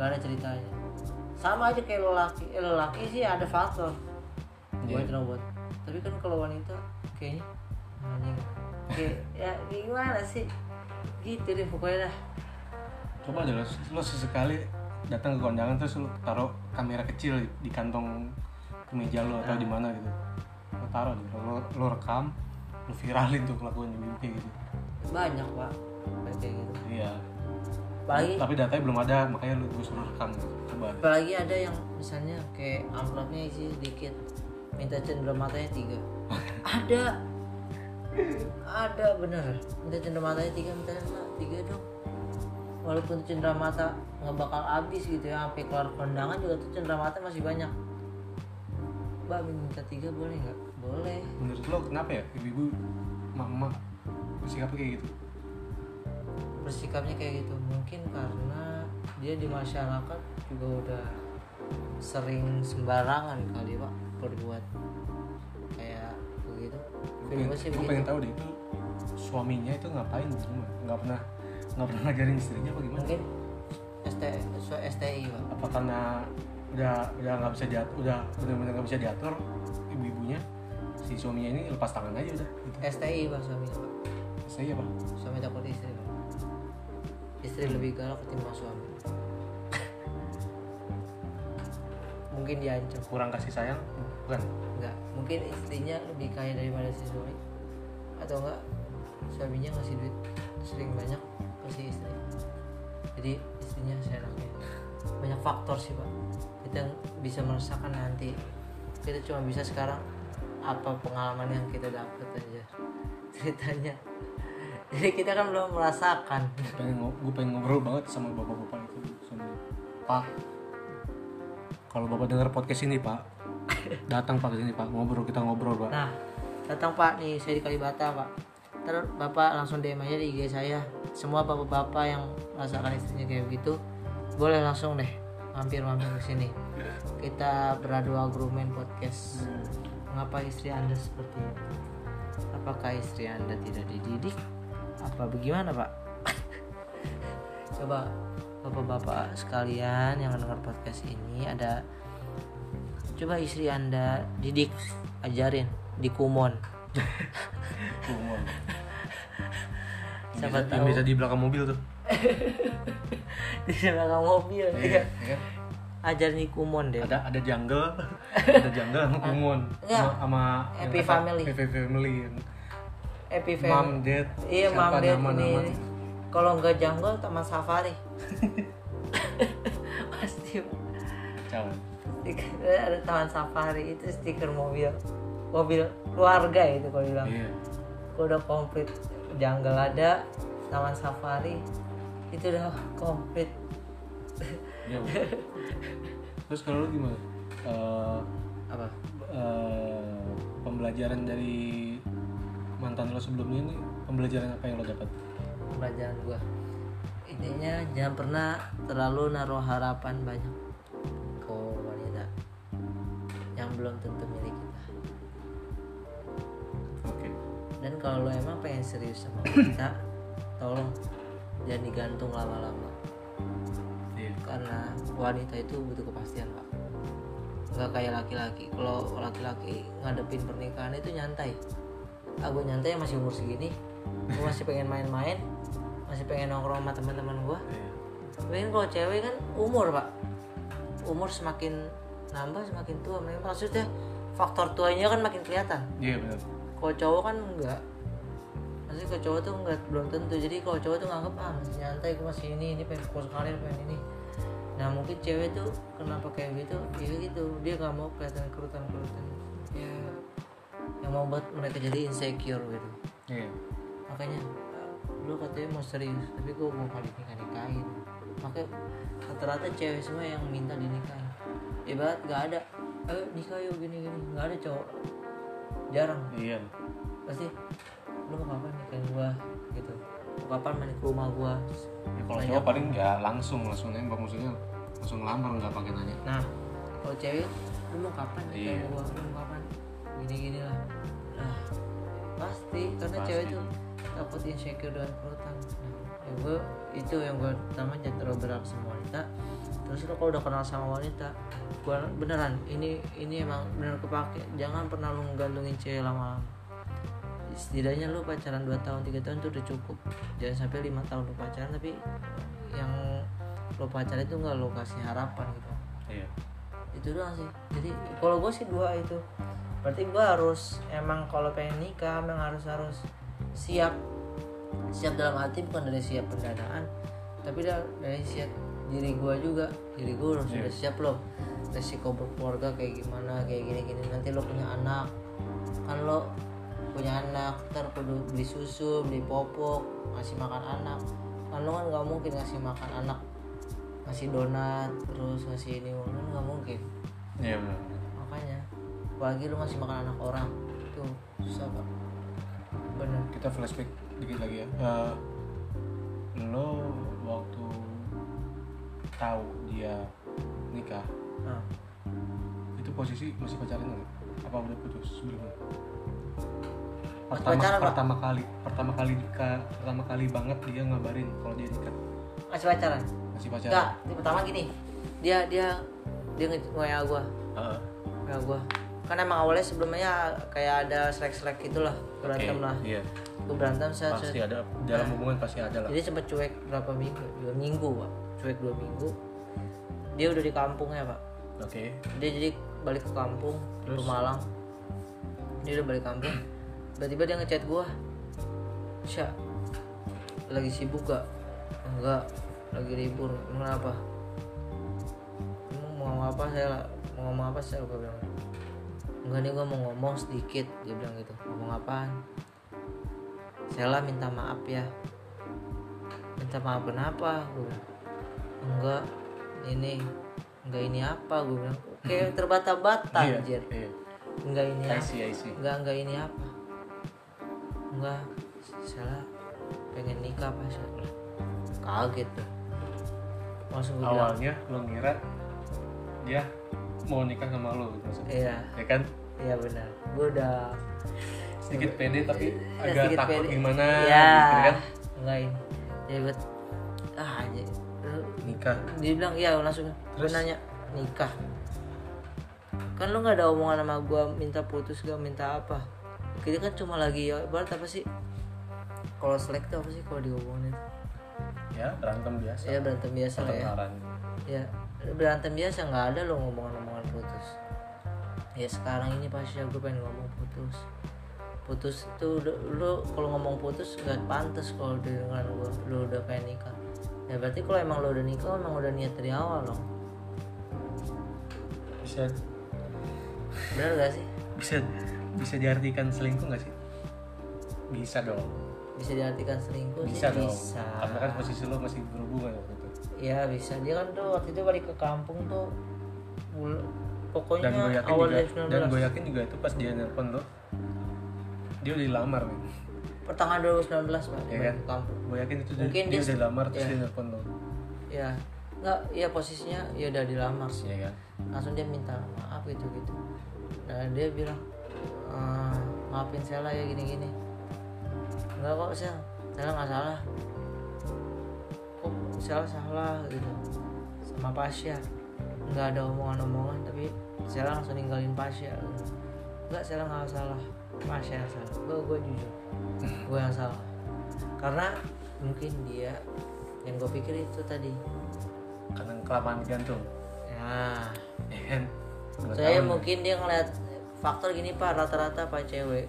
nggak ada ceritanya. Sama aja kayak lelaki. Eh, lelaki sih ada faktor buat nyerobot. Tapi kan kalau wanita kayaknya. Anjing. Kayak ya gimana sih? Gitu deh pokoknya dah. Coba aja lo, lo sesekali datang ke kondangan terus lo taruh kamera kecil di, kantong kemeja lo atau di mana gitu. Lo taruh deh lo, lo rekam lo viralin tuh kelakuan kayak gitu. Banyak pak. Kayak gitu. Iya. Apalagi tapi datanya belum ada makanya lo gue suruh rekam gitu. coba apalagi ada yang misalnya kayak amplopnya isi sedikit minta cendera matanya tiga ada. Ada bener. Minta cendera matanya tiga minta tiga dong. Walaupun tuh cendera mata nggak bakal habis gitu ya sampai keluar kondangan juga tuh cendera mata masih banyak. Mbak minta tiga boleh nggak? Boleh. Menurut lo kenapa ya ibu-ibu mama bersikapnya kayak gitu? Bersikapnya kayak gitu. Mungkin karena dia di masyarakat juga udah sering sembarangan kali pak berbuat gue Film gue sih pengen, gue pengen tahu deh itu suaminya itu ngapain? Di rumah nggak pernah nggak pernah ngajarin istrinya apa gimana mungkin ST, so- STI pak. Apa karena udah udah nggak bisa diatur udah benar-benar nggak bisa diatur ibu-ibunya? Si suaminya ini lepas tangan aja udah gitu. STI pak suaminya pak. Saya apa? Suami takut istri pak. Istri lebih galak ketimbang suami. Mungkin diancam kurang kasih sayang? Bukan enggak. Mungkin istrinya lebih kaya daripada si suami atau enggak suaminya ngasih duit sering banyak ke si istri. Jadi istrinya seenaknya. Banyak faktor sih pak. Kita bisa merasakan nanti. Kita cuma bisa sekarang apa pengalaman yang kita dapat aja. Ceritanya. Jadi kita kan belum merasakan. Pengen gue pengen ngobrol banget sama bapak-bapak itu sama pak. Kalau bapak dengar podcast ini pak datang pak sini pak ngobrol kita ngobrol pak Nah, datang Pak nih saya di Kalibata Pak. Terus Bapak langsung DM aja di IG saya. Semua bapak-bapak yang merasakan istrinya kayak begitu, boleh langsung deh mampir-mampir ke sini. Kita beradu argumen podcast. Mengapa istri Anda seperti itu? Apakah istri Anda tidak dididik? Apa bagaimana, Pak? Coba bapak-bapak sekalian yang mendengar podcast ini ada coba istri anda didik ajarin di kumon Kumon. Siapa bisa- yang tahu. bisa di belakang mobil tuh di belakang mobil iya ya. ajarin di kumon deh ada ada jungle ada jungle sama kumon Enggak. sama, Happy family. happy family Happy mom family dad iya ded nama-nama ini kalau nggak jungle taman safari pasti Jangan. Stiker ada taman safari itu stiker mobil. Mobil keluarga itu kalau bilang iya. Kalau udah komplit. Jungle ada taman safari itu udah komplit. Iya, terus kalau lu gimana? Eh, apa? eh, pembelajaran dari mantan lo sebelumnya ini pembelajaran apa yang lo dapat? Pembelajaran gua. Intinya jangan pernah terlalu naruh harapan banyak. Ke yang belum tentu milik kita. Oke. Dan kalau lo emang pengen serius sama wanita tolong jangan digantung lama-lama. Iya. Karena wanita itu butuh kepastian pak. Nggak kayak laki-laki. Kalau laki-laki ngadepin pernikahan itu nyantai. Aku nyantai masih umur segini. Gue masih pengen main-main. Masih pengen nongkrong sama teman-teman gue iya. Tapi kan kalau cewek kan umur pak. Umur semakin nambah semakin tua Memang maksudnya faktor tuanya kan makin kelihatan. Iya benar. Kalau cowok kan enggak. Maksudnya kalau cowok tuh enggak belum tentu. Jadi kalau cowok tuh nganggep ah masih nyantai gue masih ini ini pengen fokus karir pengen ini. Nah mungkin cewek tuh kenapa kayak gitu ya gitu. Dia nggak mau kelihatan kerutan kerutan ya yang mau buat mereka jadi insecure gitu. Iya. Makanya lu katanya mau serius tapi gue mau kali nikah nikahin. Makanya rata-rata cewek semua yang minta dinikahin ibarat gak ada ayo nikah yuk gini gini. Nggak ada cowok. Jarang. Iya. Pasti lu mau kapan nikahin gua? Gitu. Mau kapan main ke rumah gua? Ya, kalau cowok paling ya langsung langsung nembak maksudnya langsung ngelamar nggak pakai nanya. Nah kalau cewek lu mau kapan nikahin Iya. gua? Lu mau kapan? Gini gini lah. Nah pasti. Karena Pasti. cewek tuh takut insecure dengan perutan nah, ya gua itu yang gua pertama jangan terlalu berat sama wanita terus lu kalau udah kenal sama wanita gua beneran ini ini emang bener kepake. Jangan pernah lu menggantungin cewek lama-lama. Setidaknya lu pacaran 2 tahun 3 tahun tuh udah cukup. Jangan sampai lima tahun lu pacaran tapi yang lu pacaran itu nggak lu kasih harapan gitu. Iya. Itu doang sih. Jadi kalau gue sih dua itu. Berarti gue harus emang kalau pengen nikah emang harus harus siap. Siap dalam arti bukan dari siap pendanaan tapi da- dari siap diri gue juga diri gue harus Iya. udah siap loh. Resiko berkeluarga kayak gimana kayak gini gini nanti lo punya anak kan lo punya anak ntar kudu beli susu beli popok ngasih makan anak. Kan lo kan nggak mungkin ngasih makan anak ngasih donat terus ngasih ini kan nggak mungkin. Iya benar makanya apalagi lu ngasih makan anak orang tuh susah pak. Bener kita flashback dikit lagi ya. Eh, lo waktu tahu dia nikah nah, itu posisi masih pacaran nggak? Apa udah putus sebelumnya? Pertama pacaran, pertama kali pertama kali pertama kali banget dia ngabarin kalau dia nikah. Masih pacaran? Masih pacaran. Enggak pertama gini dia dia dia nge wa gua. Wa gua. Kan emang awalnya sebelumnya kayak ada selek selek gitulah berantem Oke, lah. iya. Berantem saya pasti ada dalam hubungan pasti ada lah. jadi sempet cuek berapa minggu dua minggu pak cuek dua minggu. Dia udah di kampung ya pak. Oke. Dia jadi balik ke kampung ke Terus? Malang. Dia udah balik kampung. Tiba-tiba dia ngechat gua Sya lagi sibuk gak? Enggak lagi libur. Kenapa? Mau ngomong apa saya mau ngomong apa saya gua bilang. Enggak nih gua mau ngomong sedikit dia bilang gitu. Ngomong apaan? Saya lah minta maaf ya. Minta maaf kenapa? gua bilang enggak ini enggak ini apa gue bilang. Kayak terbata-bata iya anjir. iya. Enggak ini I apa. see I see. Enggak enggak ini apa. Enggak salah. Pengen nikah pas kaget tuh. Langsung gue bilang. Awalnya lo ngira dia mau nikah sama lo gitu maksudnya. Iya. Ya kan? Iya benar. Gue udah sedikit pede tapi agak takut pede. gimana ya gitu kan? Enggak ini. Ya buat ah aja nikah. Dia bilang iya langsung gue Terus? nanya nikah. Kan lu nggak ada omongan sama gua minta putus gak minta apa? Kita kan cuma lagi ya ibarat apa sih? Kalau selek tuh apa sih kalau diomongin? Ya berantem biasa. Ya berantem biasa lah ya. ya berantem biasa nggak ada lo ngomongan-ngomongan putus. Ya sekarang ini pasti gue pengen ngomong putus. Putus tuh lu kalau ngomong putus nggak pantas kalau dengan gue lu udah pengen nikah ya berarti kalau emang lu udah nikah emang udah niat dari awal dong. Bisa. Bener gak sih? Bisa. Bisa diartikan selingkuh nggak sih? Bisa dong. Bisa diartikan selingkuh bisa sih dong. bisa. Karena kan posisi lo masih berhubungan waktu itu. Ya bisa. Dia kan tuh waktu itu balik ke kampung tuh bul- pokoknya dan gue yakin awal juga dan 19 gue yakin juga itu pas dia nelpon lo dia udah dilamar men pertengahan 2019 pak Iya balik kan? gue yakin itu Mungkin dia, dia- udah lamar terus iya. dia nelfon lo. Ya nggak ya posisinya ya udah dilamar sih. Iya kan langsung dia minta maaf gitu gitu. Nah dia bilang "Eh, maafin Sela ya gini gini enggak kok Sel. Sela nggak salah. Kok Sela salah? gitu. Sama Pasya nggak ada omongan-omongan tapi Sela langsung ninggalin Pasya gitu. enggak Sela nggak salah. Pasya salah. Gue gue jujur gue yang salah. Karena mungkin dia yang gue pikir itu tadi. Karena kelamaan gantung ya. Ya kan Nggak saya tahu. mungkin dia ngeliat faktor gini pak rata-rata pak cewek.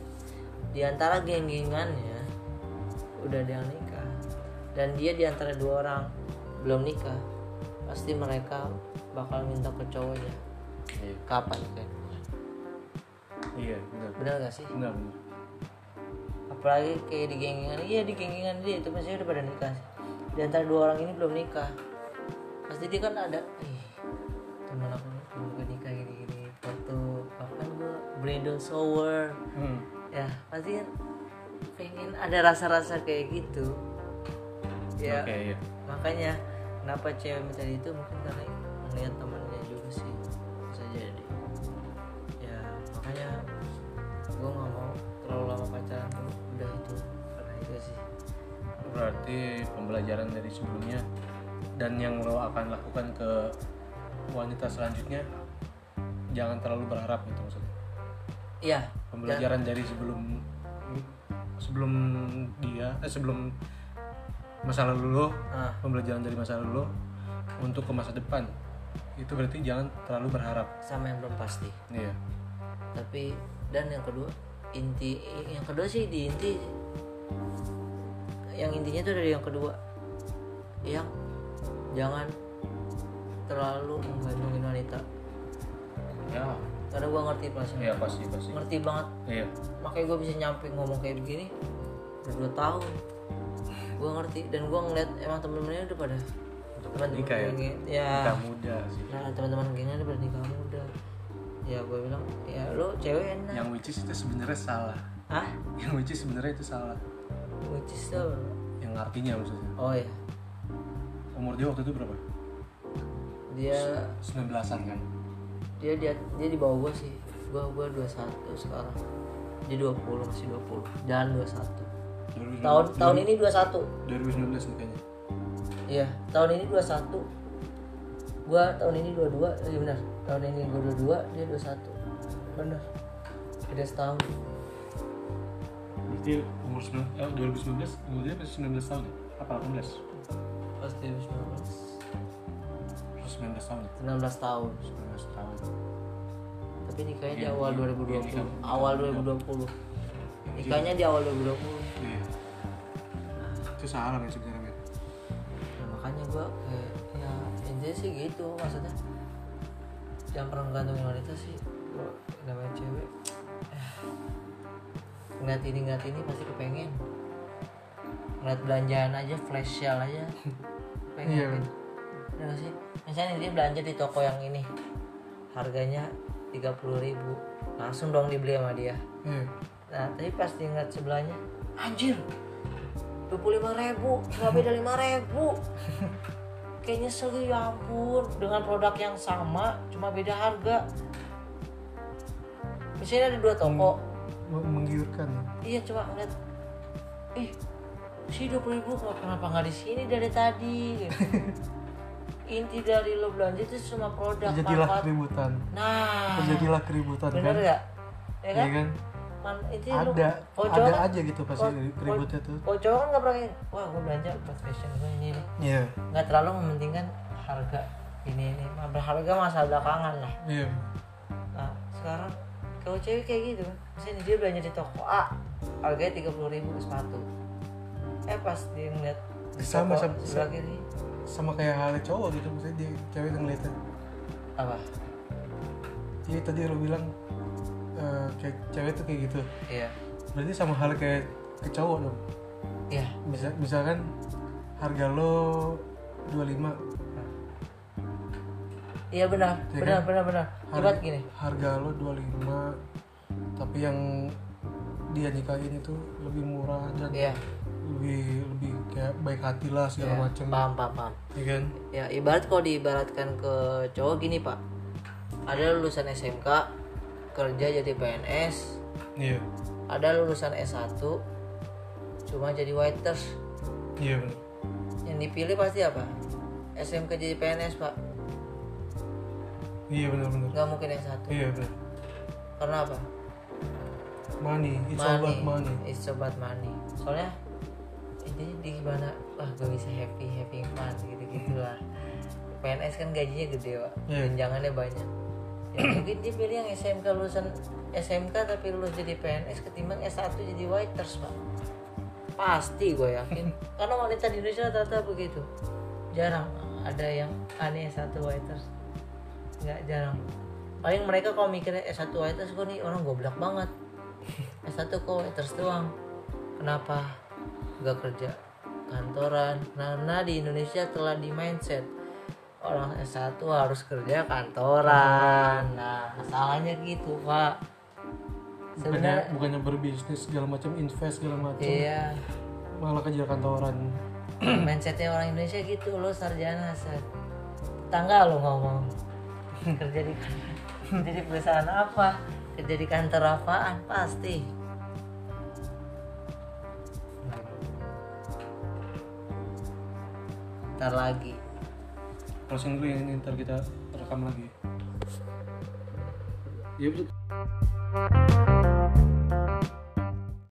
Di antara geng-gengannya udah ada yang nikah. Dan dia di antara dua orang belum nikah pasti mereka bakal minta ke cowoknya. Iya. Kapan kan iya benar. Benar gak sih? Benar benar apalagi kayak di geng-gengan. Iya di geng-gengan dia itu pasti udah pada nikah sih. Di antara dua orang ini belum nikah. Pasti dia kan ada ih temen aku belum nikah gini-gini. Foto bahkan gue bridal shower hmm. ya pasti kan pengen ada rasa-rasa kayak gitu. Ya oke iya. makanya kenapa cewek minta itu? Mungkin karena melihat temannya berarti pembelajaran dari sebelumnya dan yang lo akan lakukan ke wanita selanjutnya jangan terlalu berharap gitu maksudnya. Iya. Pembelajaran dari sebelum sebelum dia eh, sebelum masa lalu lo ah. pembelajaran dari masa lalu lo untuk ke masa depan itu berarti jangan terlalu berharap. Sama yang belum pasti. Iya. Tapi dan yang kedua inti yang kedua sih di inti yang intinya tuh dari yang kedua. Yang jangan terlalu menggantungin wanita. Ya. Karena gua ngerti perasaan iya pasti pasti. Ngerti banget. Iya. Makanya gue bisa nyampe ngomong kayak begini udah dua tahun. Gue ngerti dan gue ngeliat emang temen-temennya udah pada teman-teman nikah ya? ya. Muda sih. Nah teman-teman gengnya udah pada nikah muda. Ya gue bilang ya lo cewek enak. Yang which is itu sebenarnya salah. Hah? yang which is sebenarnya itu salah which is yang artinya maksudnya? Oh ya umur dia waktu itu berapa? Dia 19-an kan? Dia dia dia di bawah gue sih. Gue gue 21 sekarang. Dia 20 masih 20 jalan 21 tahun tahun ini 21 2019 nikahnya Iya, tahun ini 21. Gua tahun ini 22, iya benar. Tahun ini gua 22, dia 21. Benar. Beda setahun. Berarti umur 9, eh, 2019 umur dia masih 19 tahun ya? apa 18? Pasti 19. Terus 19 tahun ya? 19 tahun. 19 tahun Tapi nikahnya di awal iya, 2020. iya, nikah. awal 2020. Nikahnya di awal 2020. iya itu salah men sebenarnya Nah, makanya gua kayak ya intinya sih gitu maksudnya. Pernah menggantungin wanita sih. Gua namanya cewek. Ngeliat ini ngeliat ini pasti kepengen. Ngeliat belanjaan aja flash sale aja. Pengen Iya. gitu. Bener gak sih? Misalnya dia belanja di toko yang ini harganya 30.000 langsung dong dibeli sama dia iya Nah, tapi pas diingat sebelahnya, anjir, 25 ribu, cuma beda 5 ribu. Kayak nyesel gitu, ya ampun, dengan produk yang sama, cuma beda harga. Misalnya ada dua toko, menggiurkan iya cuma ngeliat, ih, si 20 ribu kenapa nggak di sini dari tadi? Gitu. Inti dari lo belanja itu cuma produk terjadilah manfaat. keributan Nah, terjadilah keributan bener kan gak? Ya Iya kan? kan Man, itu ada kalau ada kan- aja gitu pasti keributnya tuh cowok kan nggak pernah wah gue belanja buat fashion gue ini nih. iya Nggak terlalu mementingkan harga ini ini. Mah Berharga masalah belakangan lah. iya Nah sekarang kalau cewek kayak gitu, misalnya dia belanja di toko A, harganya tiga puluh ribu sepatu. Eh pas dia ngeliat di Sama, toko sama- sebelah kiri. sama kayak halnya cowok gitu misalnya dia cewek ngeliatnya. Apa? Iya tadi lo bilang eh, kayak cewek tuh kayak gitu. Iya, berarti sama hal kayak ke cowok dong? Iya, bisa misalkan harga lo 25 iya benar, Iya benar, kan? benar, benar. Har- Ibarat gini, harga lo 25 tapi yang dia nikahin itu lebih murah dan Iya. lebih lebih kayak baik hati lah segala Iya. macam Paham, paham, paham. ya kan Ya ibarat kalau diibaratkan ke cowok gini pak, ada lulusan SMK kerja jadi PNS, iya ada lulusan S1 cuma jadi waiters. iya benar Yang dipilih pasti apa? SMK jadi PNS pak, iya benar benar nggak mungkin S1. iya benar Karena apa? Money it's all about money It's about money. Soalnya intinya di gimana? Wah gue bisa happy, having fun gitu gitulah. PNS kan gajinya gede pak, Iya. tunjangannya banyak. Ya mungkin dia pilih yang SMK lulusan SMK tapi lulus jadi PNS ketimbang S1 jadi waiters pak. Pasti gue yakin. Karena wanita di Indonesia rata-rata begitu. Jarang ada yang aneh S1 waiters. Nggak jarang. Paling mereka kalau mikirnya S1 waiters gue nih orang goblok banget. S1 kok waiters doang. Kenapa gak kerja kantoran? Karena di Indonesia telah di mindset orang S1 harus kerja kantoran. Nah, salahnya gitu, Pak. Sebenarnya bukannya berbisnis segala macam invest segala macam iya, malah kerja kantoran mindsetnya orang Indonesia gitu lo sarjana set. Tangga lo ngomong kerja di kerja di perusahaan apa? Kerja di kantor apaan? Pasti. Ntar lagi. closing dulu ya ini ntar kita rekam lagi ya betul